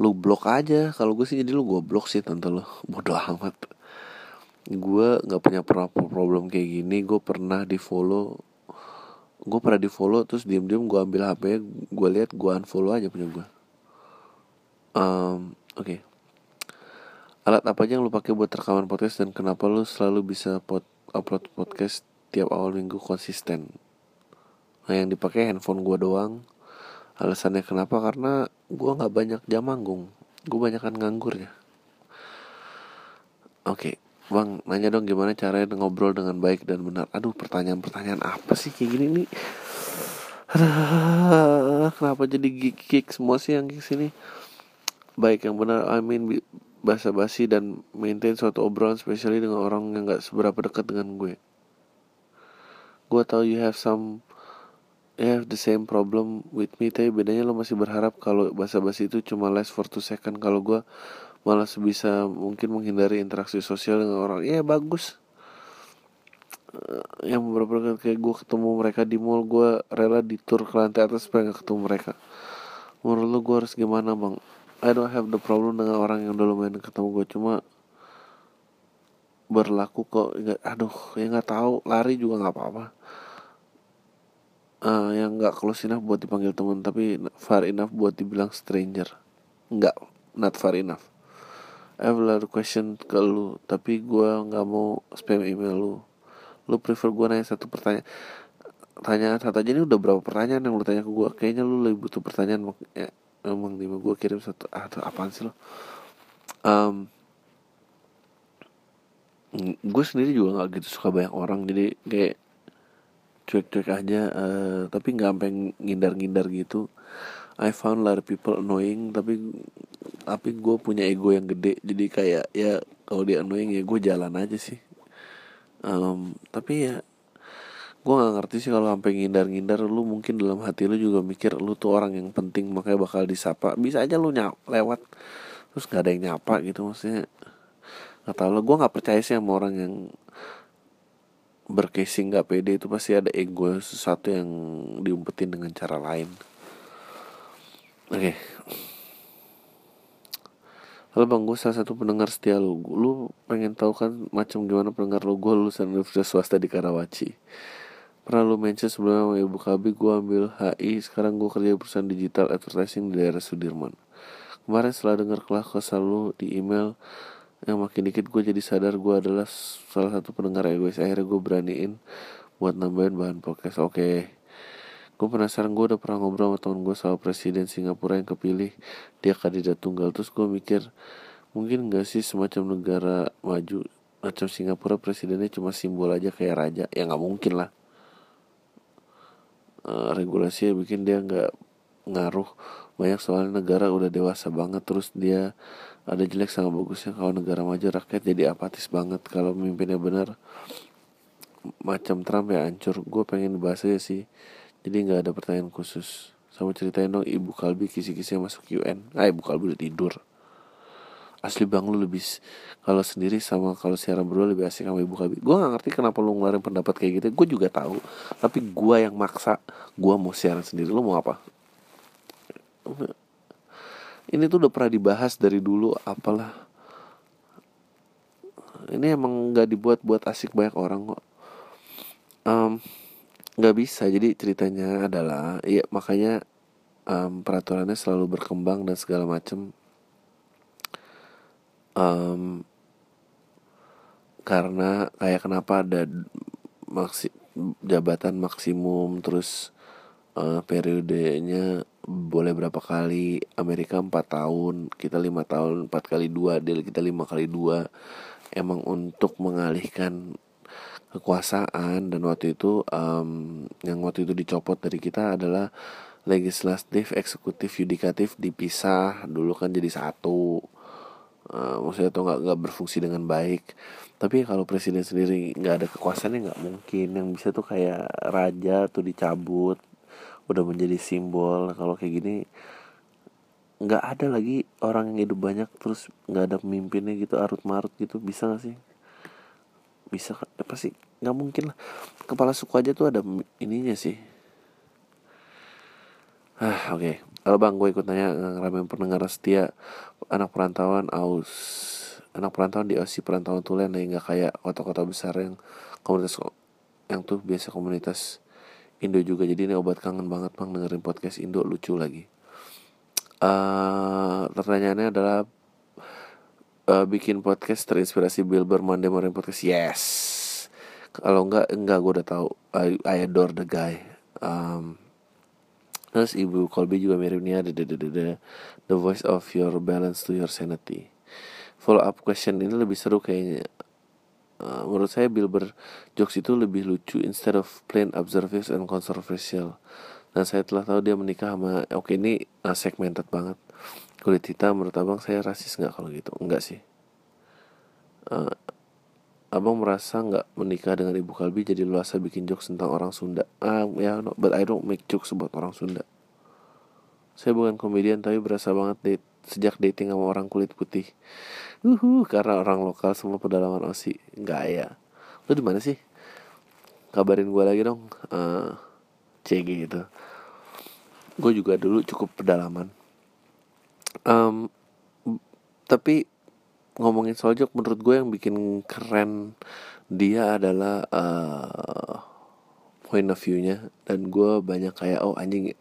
Lu blok aja. Kalau gue sih jadi lu gue blok sih tante lu. Bodoh amat. Gue nggak punya problem kayak gini. Gue pernah di follow gue pernah di follow terus diem diem gue ambil hp gue lihat gue unfollow aja punya gue um, oke. Okay. alat apa aja yang lu pakai buat rekaman podcast dan kenapa lu selalu bisa pot upload podcast tiap awal minggu konsisten. Nah yang dipakai handphone gue doang. Alasannya kenapa? Karena gue nggak banyak jam manggung. Gue banyak kan nganggur ya oke okay. bang nanya dong gimana caranya ngobrol dengan baik dan benar. Aduh pertanyaan-pertanyaan apa sih kayak gini nih? Kenapa jadi gig semua sih yang di sini? Baik yang benar I mean basa-basi dan maintain suatu obrolan spesialnya dengan orang yang gak seberapa dekat dengan gue. Gue tahu you have some you have the same problem with me tapi bedanya lo masih berharap kalau basa-basi itu cuma last for two second. Kalau gue malah sebisa mungkin menghindari interaksi sosial dengan orang. Ya bagus. Uh, yang beberapa kali kayak gue ketemu mereka di mall gue rela di tour ke lantai atas supaya gak ketemu mereka. Menurut lo gue harus gimana bang I don't have the problem dengan orang yang udah lumayan ketemu gue cuma berlaku kok. Nggak aduh ya nggak tahu. Lari juga nggak apa-apa. Uh, yang nggak close enough buat dipanggil teman tapi far enough buat dibilang stranger. Nggak not far enough. I have a lot of question ke lu tapi gue nggak mau spam email lu. Lu prefer gue nanya satu pertanyaan tanya satu aja. Ini udah berapa pertanyaan yang lu tanya ke gue kayaknya lu lebih butuh pertanyaan. Ya, emang di gue kirim satu ah apaan sih lo? Um, gue sendiri juga nggak gitu suka banyak orang jadi kayak cuek-cuek aja uh, tapi nggak sampai ngindar-ngindar gitu. I found lot of people annoying tapi tapi gue punya ego yang gede jadi kayak ya kalau dia annoying ya gue jalan aja sih. Um, tapi ya gue nggak ngerti sih kalau sampai ngindar-ngindar lu mungkin dalam hati lu juga mikir lu tuh orang yang penting makanya bakal disapa. Bisa aja lu nyap lewat terus nggak ada yang nyapa gitu maksudnya. Nggak tahu lo gue nggak percaya sih sama orang yang berkasing nggak pede itu pasti ada ego sesuatu yang diumpetin dengan cara lain. Oke. Okay. Halo bang, gue salah satu pendengar setia lu. Lu pengen tahu kan macam gimana pendengar lu? Gue lulusan universitas swasta di Karawaci Pernah lu mention sebelumnya sama Ibu Kabi Gue ambil HI, sekarang gue kerja di perusahaan digital advertising di daerah Sudirman. Kemarin setelah dengar kelah kesal lu di email yang makin dikit gue jadi sadar gue adalah salah satu pendengar egois. Akhirnya gue beraniin buat nambahin bahan podcast. Oke. Okay. gue penasaran gue udah pernah ngobrol sama temen gue soal presiden Singapura yang kepilih dia kandidat tunggal. Terus gue mikir mungkin gak sih semacam negara maju macam Singapura presidennya cuma simbol aja kayak raja? Ya nggak mungkin lah uh, regulasinya bikin dia nggak ngaruh. Banyak soalnya negara udah dewasa banget terus dia ada jelek sama bagusnya. Kalau negara maju rakyat jadi apatis banget. Kalau mimpinnya benar macam Trump ya hancur. Gue pengen bahas aja sih. Jadi nggak ada pertanyaan khusus. Sama ceritain dong ibu Kalbi kisi-kisi masuk UN ah ibu Kalbi udah tidur asli bang lu lebih kalau sendiri sama kalau siaran berdua lebih asik sama ibu Kalbi gue nggak ngerti kenapa lu ngeluarin pendapat kayak gitu. Gue juga tahu tapi gue yang maksa gue mau siaran sendiri. Lu mau apa? Ini tuh udah pernah dibahas dari dulu apalah. Ini emang nggak dibuat buat asik banyak orang kok. Nggak um, bisa. Jadi ceritanya adalah ya makanya um, peraturannya selalu berkembang dan segala macem um, karena kayak kenapa ada maksi jabatan maksimum terus uh, periodenya boleh berapa kali Amerika 4 tahun kita lima tahun empat kali dua deal kita lima kali dua. Emang untuk mengalihkan kekuasaan dan waktu itu um, yang waktu itu dicopot dari kita adalah legislatif, eksekutif, yudikatif dipisah dulu kan jadi satu uh, maksudnya tuh nggak nggak berfungsi dengan baik. Tapi kalau presiden sendiri nggak ada kekuasaannya nggak mungkin. Yang bisa tuh kayak raja tuh dicabut udah menjadi simbol. Kalau kayak gini nggak ada lagi orang yang hidup banyak terus nggak ada pemimpinnya gitu arut marut gitu. Bisa gak sih? Bisa apa sih? Nggak mungkin lah. Kepala suku aja tuh ada ininya sih ah oke. Okay. Halo bang, gue ikut nanya ngeramein pendengar setia anak perantauan aus anak perantauan di Aussie perantauan tulen yang nggak kayak kota-kota besar yang komunitas yang tuh biasa komunitas Indo juga. Jadi ini obat kangen banget bang dengerin podcast Indo lucu lagi. Uh, pertanyaannya adalah uh, bikin podcast terinspirasi Bill Burr Monday Morning Podcast. Yes. Kalau enggak enggak gue udah tahu. I, I adore the guy. Um, Terus Ibu Colby juga miripnya the, the, the, the, voice of your balance to your sanity. Follow up question ini lebih seru kayaknya. Uh, menurut saya Bilber jokes itu lebih lucu instead of plain observative and controversial. Dan saya telah tahu dia menikah sama oke ini uh, segmented banget. Kulit hitam menurut abang saya rasis nggak kalau gitu? Enggak sih. Uh, abang merasa nggak menikah dengan ibu Kalbi jadi luasa bikin jokes tentang orang Sunda. Ah ya no, but I don't make jokes about orang Sunda. Saya bukan komedian tapi berasa banget date sejak dating sama orang kulit putih. Uhu karena orang lokal semua pedalaman osi. Nggak ya. Lu di mana sih? Kabarin gue lagi dong. Uh, eh, CG gitu. Gue juga dulu cukup pedalaman. Um, tapi ngomongin soal joke menurut gue yang bikin keren dia adalah uh, point of view-nya. Dan gue banyak kayak oh anjing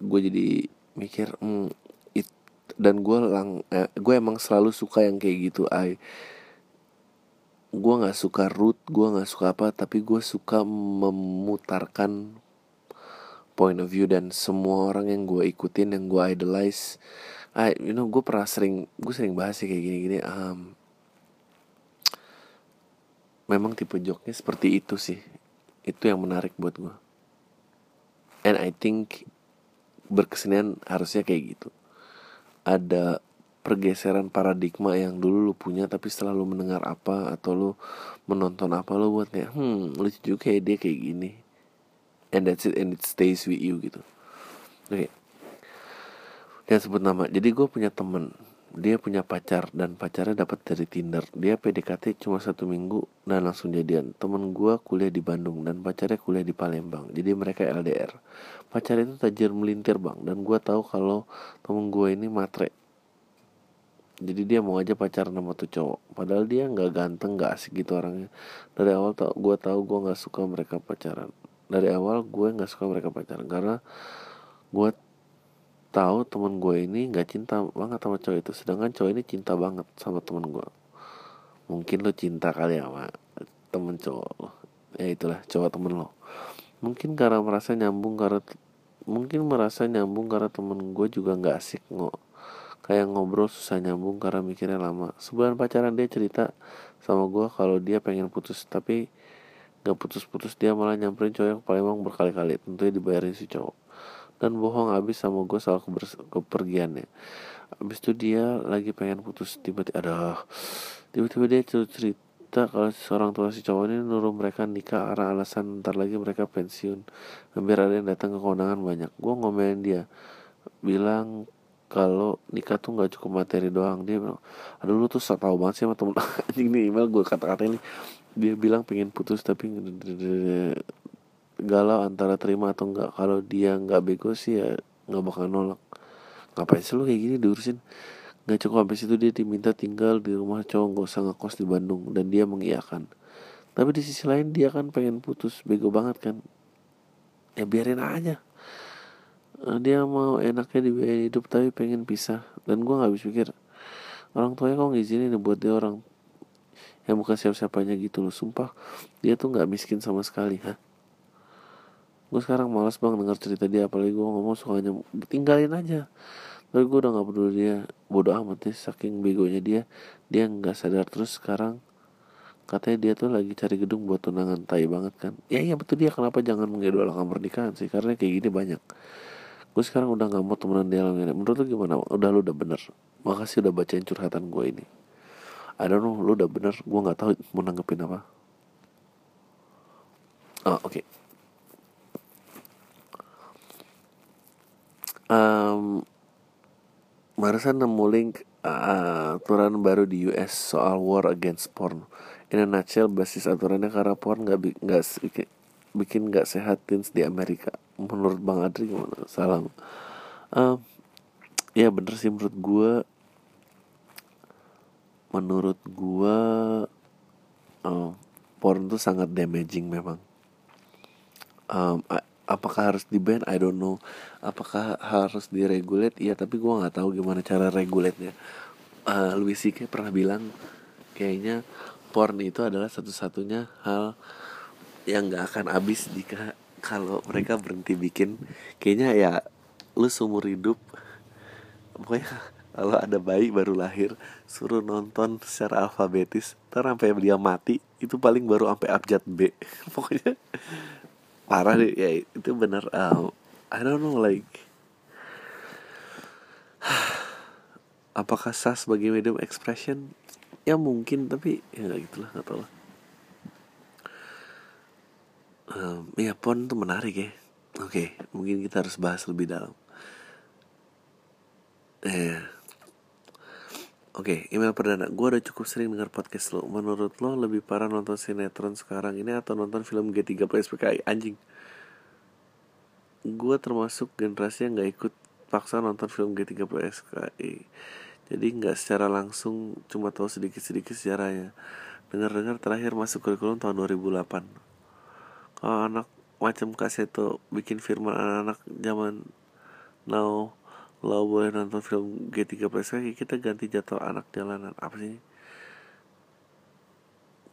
gue jadi mikir hmm, it, dan gue lang eh, gue emang selalu suka yang kayak gitu ay gue nggak suka root gue nggak suka apa tapi gue suka memutarkan point of view dan semua orang yang gue ikutin yang gue idolize I, you know gue pernah sering gue sering bahas sih kayak gini-gini um, memang tipe joknya seperti itu sih. Itu yang menarik buat gue and I think berkesenian harusnya kayak gitu. Ada pergeseran paradigma yang dulu lu punya tapi setelah lu mendengar apa atau lu menonton apa lu buat kayak hmm lucu juga kayak dia kayak gini. And that's it and it stays with you gitu. Oke. okay dia sebut nama. Jadi gue punya temen. Dia punya pacar dan pacarnya dapat dari Tinder. Dia PDKT cuma satu minggu dan langsung jadian. Temen gue kuliah di Bandung dan pacarnya kuliah di Palembang. Jadi mereka LDR pacar itu tajir melintir bang. Dan gue tahu kalau temen gue ini matre. Jadi dia mau aja pacaran sama tuh cowok. Padahal dia nggak ganteng nggak asik gitu orangnya. Dari awal tau gue tahu gue nggak suka mereka pacaran. Dari awal gue nggak suka mereka pacaran karena gue tahu temen gue ini nggak cinta banget sama cowok itu. Sedangkan cowok ini cinta banget sama temen gue mungkin lo cinta kali ya sama temen cowok lo ya itulah cowok temen lo mungkin karena merasa nyambung karena mungkin merasa nyambung karena temen gue juga nggak asik ngo. Kayak ngobrol susah nyambung karena mikirnya lama. Sebulan pacaran dia cerita sama gue kalau dia pengen putus tapi nggak putus-putus dia malah nyamperin cowok yang Palembang berkali-kali. Tentunya dibayarin si cowok dan bohong abis sama gue soal kepergiannya. Abis itu dia lagi pengen putus tiba-tiba ada tiba-tiba dia cerita kalau seorang tua si cowok ini nuruh mereka nikah karena alasan ntar lagi mereka pensiun. Biar ada yang datang ke kondangan banyak. Gue ngomelin dia. Bilang kalau nikah tuh nggak cukup materi doang. Dia bilang aduh lu tuh tahu banget sih sama temen anjing nih. Email gue kata-kata ini. Dia bilang pengen putus tapi galau antara terima atau enggak kalau dia nggak bego sih ya nggak bakal nolak. Ngapain sih lo kayak gini diurusin? Nggak cukup habis itu dia diminta tinggal di rumah cowok nggak usah ngekos di Bandung dan dia mengiyakan. Tapi di sisi lain dia kan pengen putus bego banget kan. Ya biarin aja. Eh, dia mau enaknya dibiayain hidup tapi pengen pisah. Dan gue nggak habis pikir orang tuanya kok ngizinin buat dia orang yang bukan siapa-siapanya gitu loh sumpah. Dia tuh nggak miskin sama sekali ha gue sekarang malas bang dengar cerita dia apalagi gue ngomong sukanya tinggalin aja. Tapi gue udah nggak peduli dia. Bodoh amat deh saking begonya dia dia nggak sadar. Terus sekarang katanya dia tuh lagi cari gedung buat tunangan tai banget kan. Ya iya betul dia. Kenapa jangan mengidolakan pernikahan sih? Karena kayak gini banyak. Gue sekarang udah nggak mau temenan dia lagi. Menurut lu gimana? Udah lu udah bener. Makasih udah bacain curhatan gue ini. I don't know lu udah bener. Gue nggak tahu mau nanggepin apa. Oh oke. okay. Um, barusan nemu link uh, aturan baru di US soal war against porn. In a nutshell, basis aturannya karena porn nggak bikin nggak sehat teens di Amerika. Menurut Bang Adri gimana? Salam. Um, ya bener sih menurut gue. Menurut gue, um, porn tuh sangat damaging memang. Um, apakah harus di ban I don't know apakah harus diregulate? Iya tapi gue nggak tahu gimana cara regulate-nya. Uh, Louis C.K. pernah bilang kayaknya porn itu adalah satu-satunya hal yang nggak akan habis jika kalau mereka berhenti bikin. Kayaknya ya lu seumur hidup pokoknya kalau ada bayi baru lahir suruh nonton secara alfabetis ntar sampai dia mati itu paling baru sampai abjad B. Pokoknya parah deh. Ya itu benar uh, I don't know like apakah sah sebagai medium expression ya mungkin tapi ya nggak gitulah nggak tahu lah um, ya pon tuh menarik ya oke okay, mungkin kita harus bahas lebih dalam eh Oke, okay, email perdana. Gue udah cukup sering dengar podcast lo. Menurut lo lebih parah nonton sinetron sekarang ini atau nonton film G3 Plus PKI? Anjing. Gue termasuk generasi yang gak ikut paksa nonton film G3 Plus PKI. Jadi gak secara langsung cuma tahu sedikit-sedikit sejarahnya. Dengar-dengar terakhir masuk kurikulum tahun 2008. Kalau anak macam Kak Seto bikin firman anak-anak zaman now lo boleh nonton film G3 Plus lagi kita ganti jadwal anak jalanan apa sih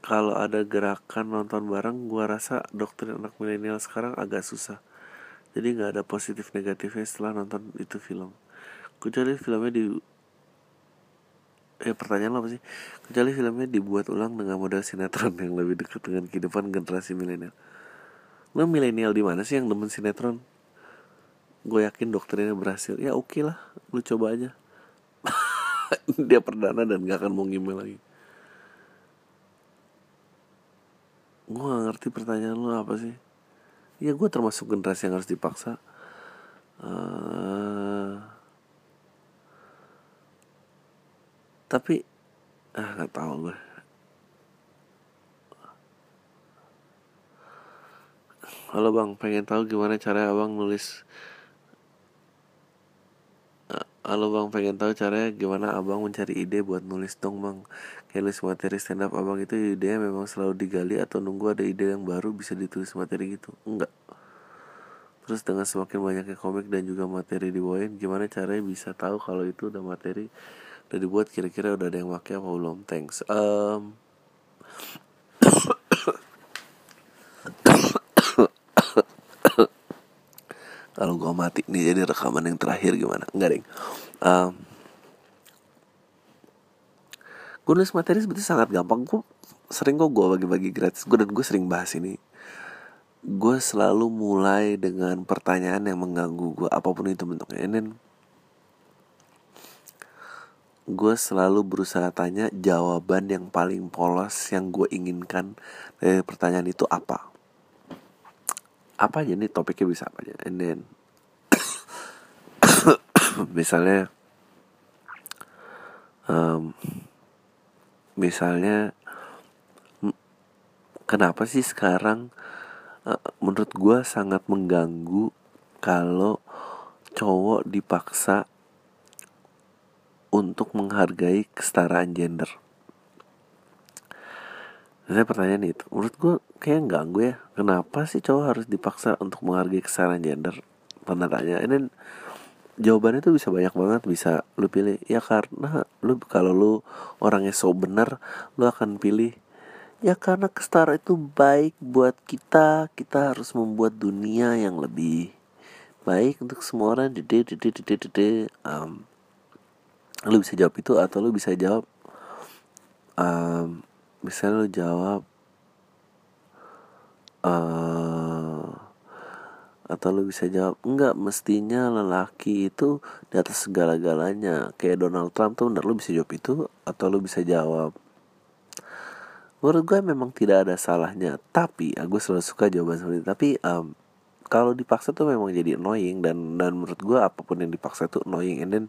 kalau ada gerakan nonton bareng gua rasa doktrin anak milenial sekarang agak susah jadi nggak ada positif negatifnya setelah nonton itu film. Kecuali filmnya di eh pertanyaan lo apa sih? Kecuali filmnya dibuat ulang dengan model sinetron yang lebih dekat dengan kehidupan generasi milenial. Lo milenial di mana sih yang demen sinetron? Gue yakin dokternya berhasil. Ya oke okay lah. Lu coba aja. Dia perdana dan gak akan mau ngimel lagi. Gue gak ngerti pertanyaan lu apa sih ya gue termasuk generasi yang harus dipaksa. Uh, tapi ah nggak tahu gue halo bang. Pengen tahu gimana cara abang nulis Halo bang, pengen tahu caranya gimana abang mencari ide buat nulis dong bang. Kayak materi stand up abang itu idenya memang selalu digali Atau nunggu ada ide yang baru bisa ditulis materi gitu? Enggak. Terus dengan semakin banyaknya komik dan juga materi dibawain Gimana caranya bisa tahu kalau itu udah materi Udah dibuat? Kira-kira udah ada yang pakai apa belum? Thanks. Um, kalau gue mati. Nih jadi rekaman yang terakhir gimana? Enggak deh um, gue nulis materi sebetulnya sangat gampang. Gue sering kok gue bagi-bagi gratis. Gue dan gue sering bahas ini. Gue selalu mulai dengan pertanyaan yang mengganggu gue apa pun itu bentuknya. Dan gue selalu berusaha tanya jawaban yang paling polos yang gue inginkan dari pertanyaan itu apa apa aja nih topiknya bisa apa aja? And then misalnya um, misalnya kenapa sih sekarang uh, menurut gue sangat mengganggu kalau cowok dipaksa untuk menghargai kesetaraan gender saya pertanyaan itu menurut gue kayak ganggu ya. Kenapa sih cowok harus dipaksa untuk menghargai kesetaraan gender? Tanda tanya. Ini jawabannya tuh bisa banyak banget bisa lu pilih. Ya karena lu kalau lu orangnya so bener lu akan pilih. Ya karena kesetara itu baik buat kita Kita harus membuat dunia yang lebih baik untuk semua orang. Dede dede dede dede. Um, lu bisa jawab itu atau lu bisa jawab um, misalnya lu jawab uh, atau lu bisa jawab enggak mestinya lelaki itu di atas segala-galanya. Kayak Donald Trump tuh benar lu bisa jawab itu? Atau lu bisa jawab menurut gue memang tidak ada salahnya. Tapi aku selalu suka jawaban seperti itu. Tapi um, kalau dipaksa tuh memang jadi annoying dan dan menurut gue apa pun yang dipaksa tuh annoying. And then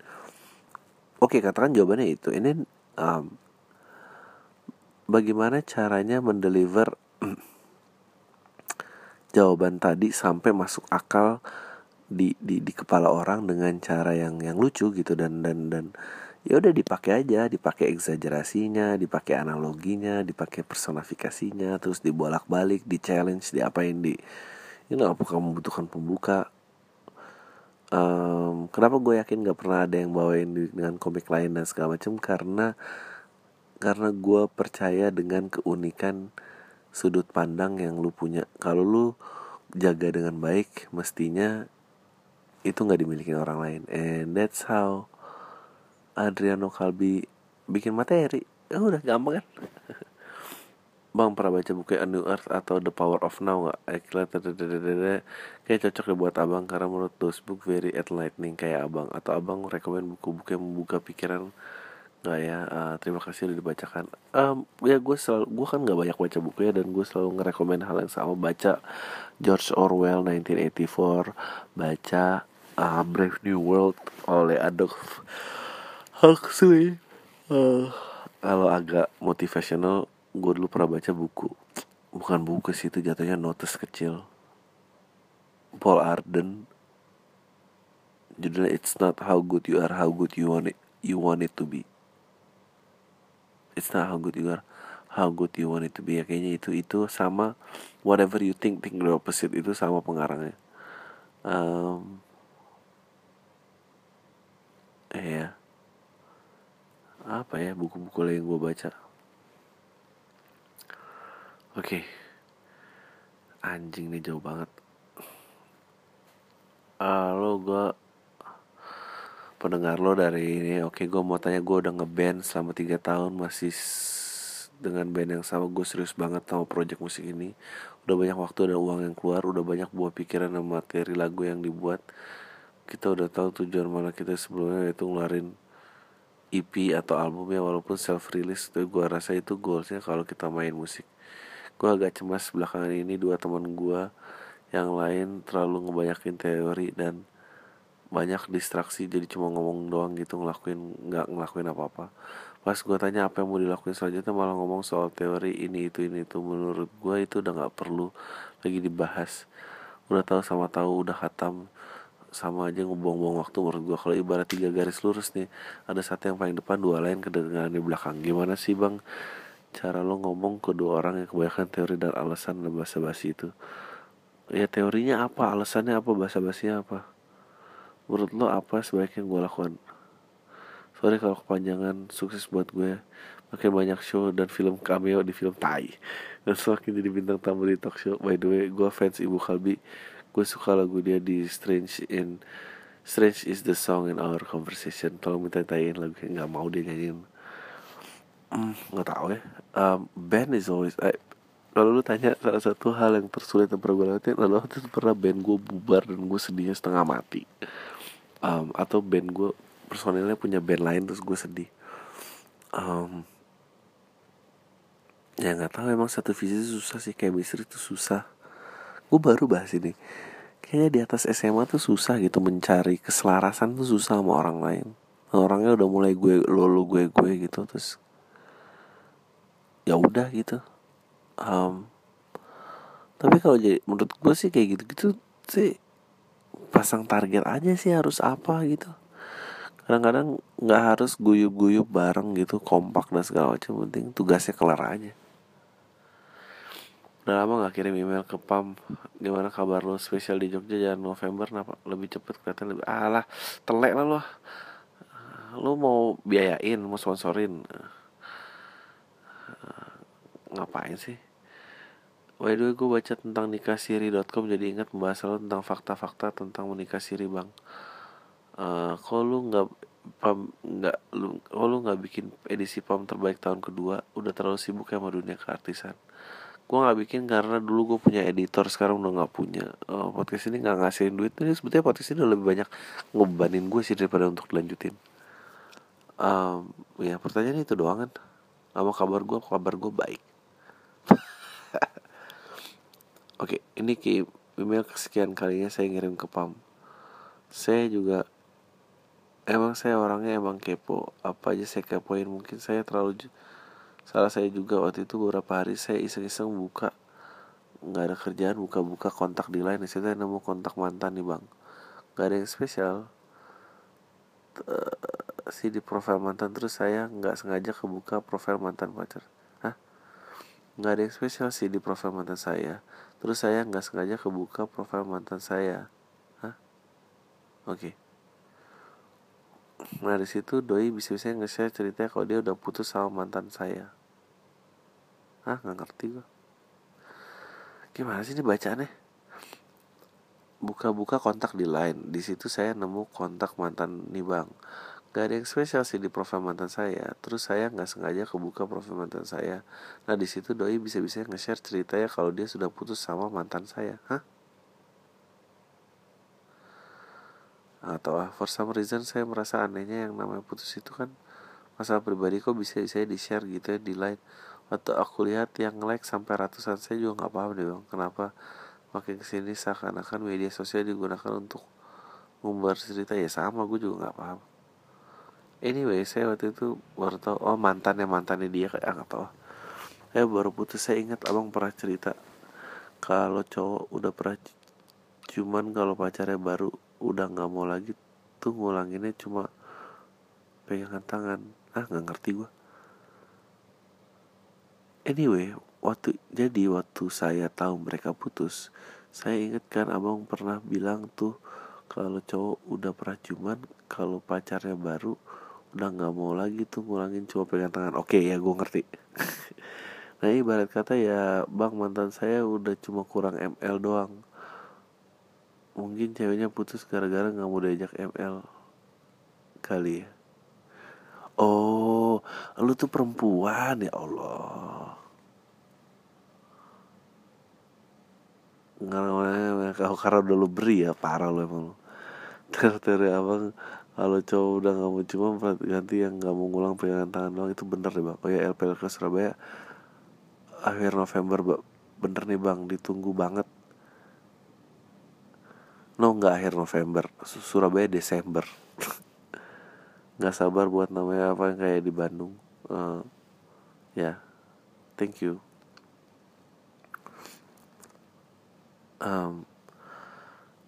oke okay, katakan jawabannya itu. And then um, bagaimana caranya mendeliver jawaban tadi sampai masuk akal di di di kepala orang dengan cara yang yang lucu gitu dan dan dan ya udah dipakai aja dipakai eksagerasinya dipakai analoginya dipakai personifikasinya terus dibolak balik di challenge di apa yang di you know apakah membutuhkan pembuka. Um, kenapa gue yakin gak pernah ada yang bawain dengan komik lain dan segala macam karena karena gue percaya dengan keunikan sudut pandang yang lu punya. Kalau lu jaga dengan baik mestinya itu nggak dimiliki orang lain. And that's how Adriano Kalbi bikin materi. Ya udah gampang kan? Bang pernah baca buku A New Earth atau The Power of Now gak? Kayak cocok ya buat abang Karena menurut those book very enlightening Kayak abang. Atau abang rekomend buku-buku yang membuka pikiran Gak ya uh, Terima kasih udah dibacakan. Um, Ya gue selalu Gue kan gak banyak baca buku ya Dan gue selalu ngerekomend hal yang sama. Baca George Orwell 1984 Baca uh, Brave New World oleh Adolf Huxley. Uh, kalau agak motivational gue dulu pernah baca buku. Bukan buku sih itu jatuhnya notes kecil. Paul Arden. Judulnya It's not how good you are how good you want it you want it to be It's not how good you are how good you want it to be. Ya kayaknya itu itu sama whatever you think think the opposite. Itu sama pengarangnya. Um, eh ya apa ya buku-buku lain yang gue baca? Oke. Okay. anjing nih jauh banget. Halo gue pendengar lo dari ini oke gue mau tanya gue udah ngeband selama tiga tahun masih dengan band yang sama gue serius banget sama project musik ini. Udah banyak waktu dan uang yang keluar udah banyak buah pikiran dan materi lagu yang dibuat. Kita udah tahu tujuan mana kita sebelumnya yaitu ngeluarin EP atau album ya walaupun self release itu gue rasa itu goalsnya kalau kita main musik. Gue agak cemas belakangan ini dua teman gue yang lain terlalu ngebanyakin teori dan banyak distraksi jadi cuma ngomong doang gitu ngelakuin nggak ngelakuin apa apa pas gue tanya apa yang mau dilakuin selanjutnya malah ngomong soal teori ini itu ini itu. Menurut gue itu udah nggak perlu lagi dibahas. Udah tahu sama tahu udah khatam. Sama aja ngebuang-buang waktu menurut gue kalau ibarat tiga garis lurus nih ada satu yang paling depan dua lain kedengaran di belakang. Gimana sih bang cara lo ngomong ke dua orang yang kebanyakan teori dan alasan dan bahasa basi itu? Ya teorinya apa? Alasannya apa? Bahasa basinya apa menurut lo apa sebaiknya gue lakukan? Sorry kalau kepanjangan sukses buat gue. Makin banyak show dan film cameo di film Tai. Dan semakin jadi bintang tamu di talk show. By the way gue fans ibu Kalbi. Gue suka lagu dia di Strange in Strange is the song in our conversation. Tolong minta tanyain lagu nggak mau dia nyanyiin. Hmm, nggak tahu ya. Um, band is always I, lalu lu tanya salah satu hal yang tersulit yang pernah gue lakuin lalu waktu itu pernah band gue bubar dan gue sedihnya setengah mati um, atau band gue personilnya punya band lain terus gue sedih. Um, ya nggak tahu emang satu visi susah sih chemistry itu susah. Gue baru bahas ini. Kayaknya di atas SMA tuh susah gitu mencari keselarasan tuh susah sama orang lain. Orangnya udah mulai gue lo gue gue gitu terus ya udah gitu. Um, tapi kalau jadi menurut gue sih kayak gitu gitu sih pasang target aja sih harus apa gitu. Kadang-kadang nggak harus guyup-guyup bareng gitu kompak dan segala macam penting tugasnya kelar aja. Udah lama gak kirim email ke PAM Gimana kabar lo? Spesial di Jogja jangan November kenapa? Lebih cepet kelihatan lebih Alah telek lah lo. Lo mau biayain Mau sponsorin. Ngapain sih By the way gue baca tentang nikahsiri.com jadi ingat membahas lo tentang fakta-fakta tentang menikah siri bang. Uh, Kalau lu nggak nggak lu kalau lu nggak bikin edisi pam terbaik tahun kedua? Udah terlalu sibuk ya sama dunia keartisan. Gue nggak bikin karena dulu gue punya editor sekarang udah nggak punya. Uh, podcast ini nggak ngasihin duit. Ini sebetulnya podcast ini udah lebih banyak ngebanin gue sih daripada untuk dilanjutin. Um, ya pertanyaan itu doang kan. Apa kabar gue kabar gue baik Oke, ini ki email kesekian kalinya saya ngirim ke PAM. Saya juga emang saya orangnya emang kepo. Apa aja saya kepoin. Mungkin saya terlalu salah saya juga waktu itu beberapa hari saya iseng-iseng buka. Nggak ada kerjaan buka-buka kontak di lain saya nemu kontak mantan nih bang. Nggak ada yang spesial. Si di profil mantan terus saya nggak sengaja kebuka profil mantan pacar. Hah? Nggak ada yang spesial sih di profil mantan saya terus saya nggak sengaja kebuka profil mantan saya. Hah? Oke. Okay. nah di situ doi bisa-bisa nge-share ceritanya kalau dia udah putus sama mantan saya. Hah? Nggak ngerti gua. Gimana sih ini bacaannya? Buka-buka kontak di line. Di situ saya nemu kontak mantan nih bang gak ada yang spesial sih di profil mantan saya. Terus saya nggak sengaja kebuka profil mantan saya. Nah di situ doi bisa-bisa nge-share ceritanya kalau dia sudah putus sama mantan saya. Hah? Atau ah, for some reason saya merasa anehnya yang namanya putus itu kan masalah pribadi kok bisa saya di share gitu ya di line waktu aku lihat yang like sampai ratusan saya juga nggak paham deh bang kenapa makin ke sini seakan-akan media sosial digunakan untuk ngumbar cerita. Ya sama gue juga nggak paham anyway saya waktu itu baru tahu oh mantannya mantannya dia kayak nggak tahu. Saya baru putus saya ingat abang pernah cerita kalau cowok udah pernah cuman kalau pacarnya baru udah nggak mau lagi tuh ngulanginnya cuma pegangan tangan. Ah nggak ngerti gua. Anyway waktu jadi waktu saya tahu mereka putus saya ingat kan abang pernah bilang tuh kalau cowok udah pernah cuman kalau pacarnya baru udah nggak mau lagi tuh ngulangin cuma pegang tangan oke ya gue ngerti nah ibarat kata ya bang mantan saya udah cuma kurang ml doang mungkin ceweknya putus gara-gara nggak mau diajak ml kali ya oh lu tuh perempuan ya Allah nggak karena udah lu beri ya parah lu emang lu dari abang kalau cowok udah nggak mau cuma ganti yang nggak mau ngulang pegangan tangan doang. Itu bener nih bang. Oh ya LPL ke Surabaya. Akhir November bang. Bener nih bang. Ditunggu banget. No nggak akhir November. Surabaya Desember. Nggak sabar buat namanya apa yang kayak di Bandung. Uh, ya. Yeah. thank you. Um,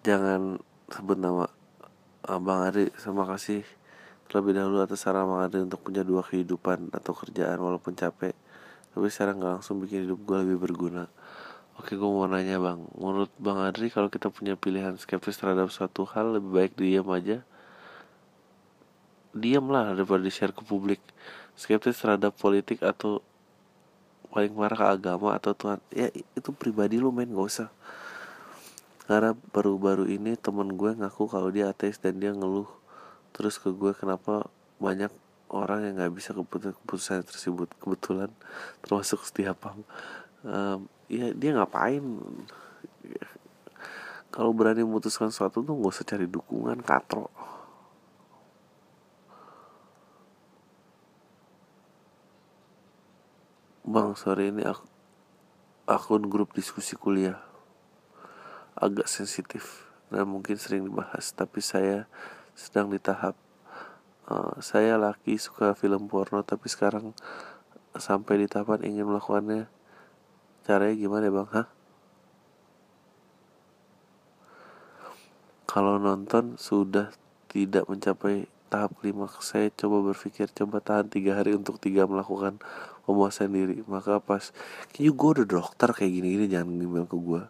jangan sebut nama Bang Adi terima kasih terlebih dahulu atas saran Bang Adi untuk punya dua kehidupan atau kerjaan walaupun capek tapi sekarang nggak langsung bikin hidup gue lebih berguna. Oke gue mau nanya bang. Menurut bang Adri kalau kita punya pilihan skeptis terhadap suatu hal Lebih baik diam aja. Diam lah daripada di share ke publik. Skeptis terhadap politik atau Paling marah ke agama atau Tuhan. Ya itu pribadi lu main gak usah karena baru-baru ini temen gue ngaku kalau dia ateis dan dia ngeluh. Terus ke gue kenapa banyak orang yang nggak bisa keputusan tersebut? Kebetulan termasuk setiap um, ya dia ngapain? Kalau berani memutuskan sesuatu tuh gak usah cari dukungan katro. Bang sore ini aku akun grup diskusi kuliah agak sensitif dan mungkin sering dibahas tapi saya sedang di tahap uh, saya laki suka film porno tapi sekarang sampai di tahapan ingin melakukannya. Caranya gimana ya bang? Hah? Kalau nonton sudah tidak mencapai tahap lima saya coba berpikir coba tahan tiga hari untuk tiga melakukan pemuasan diri. Maka pas kayaknya gue udah dokter kayak gini gini jangan email ke gue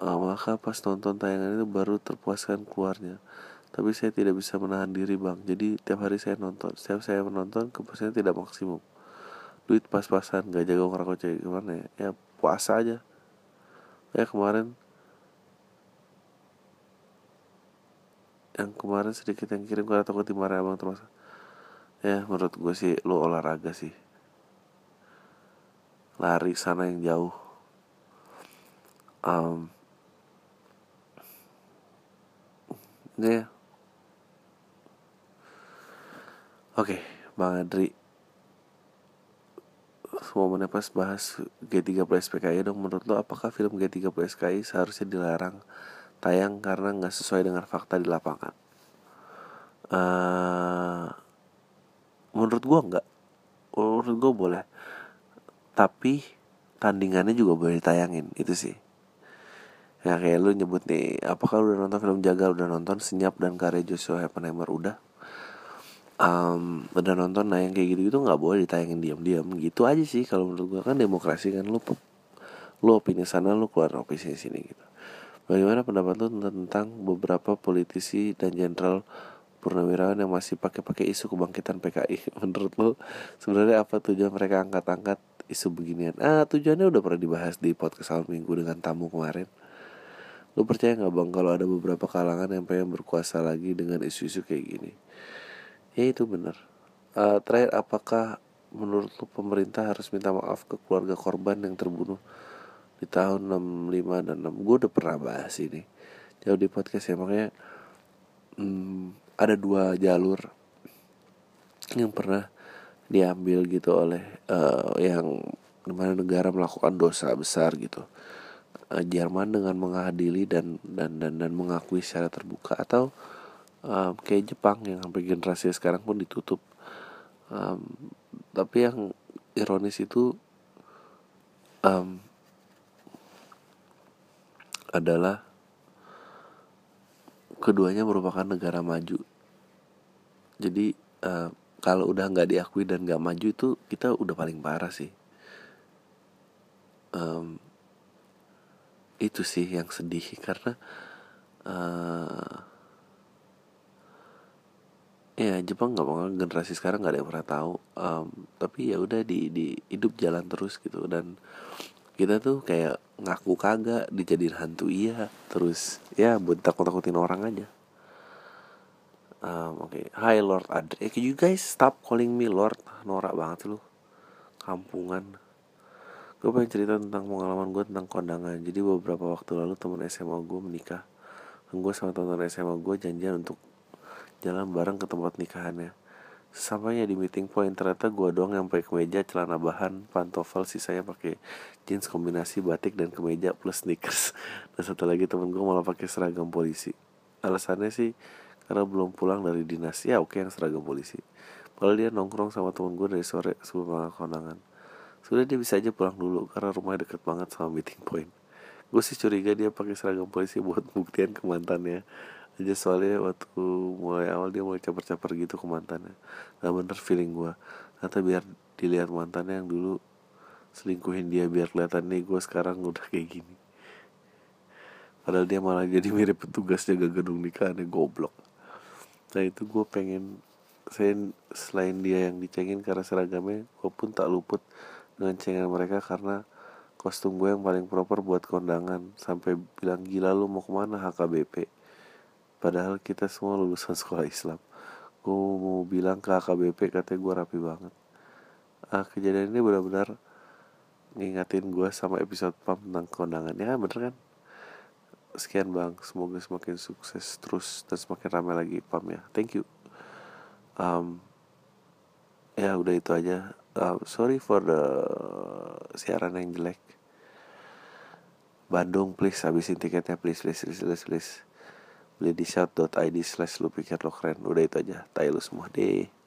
maka pas nonton tayangan itu baru terpuaskan keluarnya. Tapi saya tidak bisa menahan diri bang. Jadi tiap hari saya nonton setiap saya menonton kepuasannya tidak maksimum. Duit pas-pasan gak jaga ngerokok gimana ya? Ya puasa aja. Ya kemarin yang kemarin sedikit yang kirim gue takut dimarahin abang termasuk ya menurut gue sih lo olahraga sih. Lari sana yang jauh. Um, ya oke bang Adri momennya pas bahas G3 plus PKI dong. Menurut lo apakah film G3 plus PKI seharusnya dilarang tayang karena nggak sesuai dengan fakta di lapangan? Uh, menurut gua nggak. Menurut gua boleh. Tapi tandingannya juga boleh ditayangin itu sih ya kayak lu nyebut nih apakah lu udah nonton film Jagal udah nonton Senyap dan Karya Joshua Oppenheimer udah. Um, udah nonton nah yang kayak gitu gitu nggak boleh ditayangin diam-diam. Gitu aja sih kalau menurut gua. Kan demokrasi kan lu lu opini sana lu keluar opini sini gitu. Bagaimana pendapat lu tentang beberapa politisi dan jenderal purnawirawan yang masih pakai-pakai isu kebangkitan PKI menurut lo sebenarnya apa tujuan mereka angkat-angkat isu beginian? Ah tujuannya udah pernah dibahas di podcast awal minggu dengan tamu kemarin lo percaya nggak bang kalau ada beberapa kalangan yang pengen berkuasa lagi dengan isu-isu kayak gini? Ya itu benar. Uh, terakhir apakah menurut lo pemerintah harus minta maaf ke keluarga korban yang terbunuh di tahun 65 dan 6 gue udah pernah bahas ini jauh di podcast ya makanya hmm, ada dua jalur yang pernah diambil gitu oleh uh, yang di mana negara melakukan dosa besar gitu uh, Jerman dengan mengadili dan dan dan dan mengakui secara terbuka atau um, kayak Jepang yang sampai generasi sekarang pun ditutup. Um, tapi yang ironis itu um, adalah keduanya merupakan negara maju. Jadi uh, kalau udah nggak diakui dan nggak maju itu kita udah paling parah sih. Um, itu sih yang sedih karena uh, ya Jepang nggak mau generasi sekarang nggak ada yang pernah tahu um, tapi ya udah di di hidup jalan terus gitu. Dan kita tuh kayak ngaku kagak dijadiin hantu iya terus ya buat takut takutin orang aja. Um, oke. Okay. Hi Lord Adri eh, can you guys stop calling me Lord? Norak banget lu. Kampungan gue pengen cerita tentang pengalaman gue tentang kondangan. Jadi beberapa waktu lalu temen SMA gue menikah. Dan gue sama teman SMA gue janjian untuk jalan bareng ke tempat nikahannya. Sampainya di meeting point ternyata gue doang yang pakai kemeja, celana bahan, pantofel, sisanya pakai jeans kombinasi batik dan kemeja plus sneakers. Dan satu lagi temen gue malah pakai seragam polisi. Alasannya sih karena belum pulang dari dinas. Ya oke yang seragam polisi. Kalau dia nongkrong sama temen gue dari sore sebelum kondangan sudah dia bisa aja pulang dulu karena rumahnya deket banget sama meeting point. Gue sih curiga dia pakai seragam polisi buat buktian ke mantannya aja soalnya waktu mulai awal dia mulai caper-caper gitu ke mantannya gak bener feeling gue atau biar dilihat mantannya yang dulu selingkuhin dia biar kelihatan nih gue sekarang udah kayak gini. Padahal dia malah jadi mirip petugas jaga gedung nikahannya goblok. Nah itu gue pengen selain dia yang dicengin karena seragamnya gue pun tak luput dengan cengan mereka karena kostum gue yang paling proper buat kondangan. Sampai bilang gila lu mau ke mana HKBP padahal kita semua lulusan sekolah Islam. Gue mau bilang ke HKBP katanya gue rapi banget. Ah kejadian ini benar-benar ngingatin gue sama episode pam tentang kondangan. Ya bener kan? Sekian bang. Semoga semakin sukses terus dan semakin ramai lagi pam ya. Thank you. Um, ya udah itu aja um, sorry for the siaran yang jelek. Bandung please habisin tiketnya please please please please, please. beli di shout.id slash lu pikir lo keren. Udah itu aja. Tayo lu semua. Deh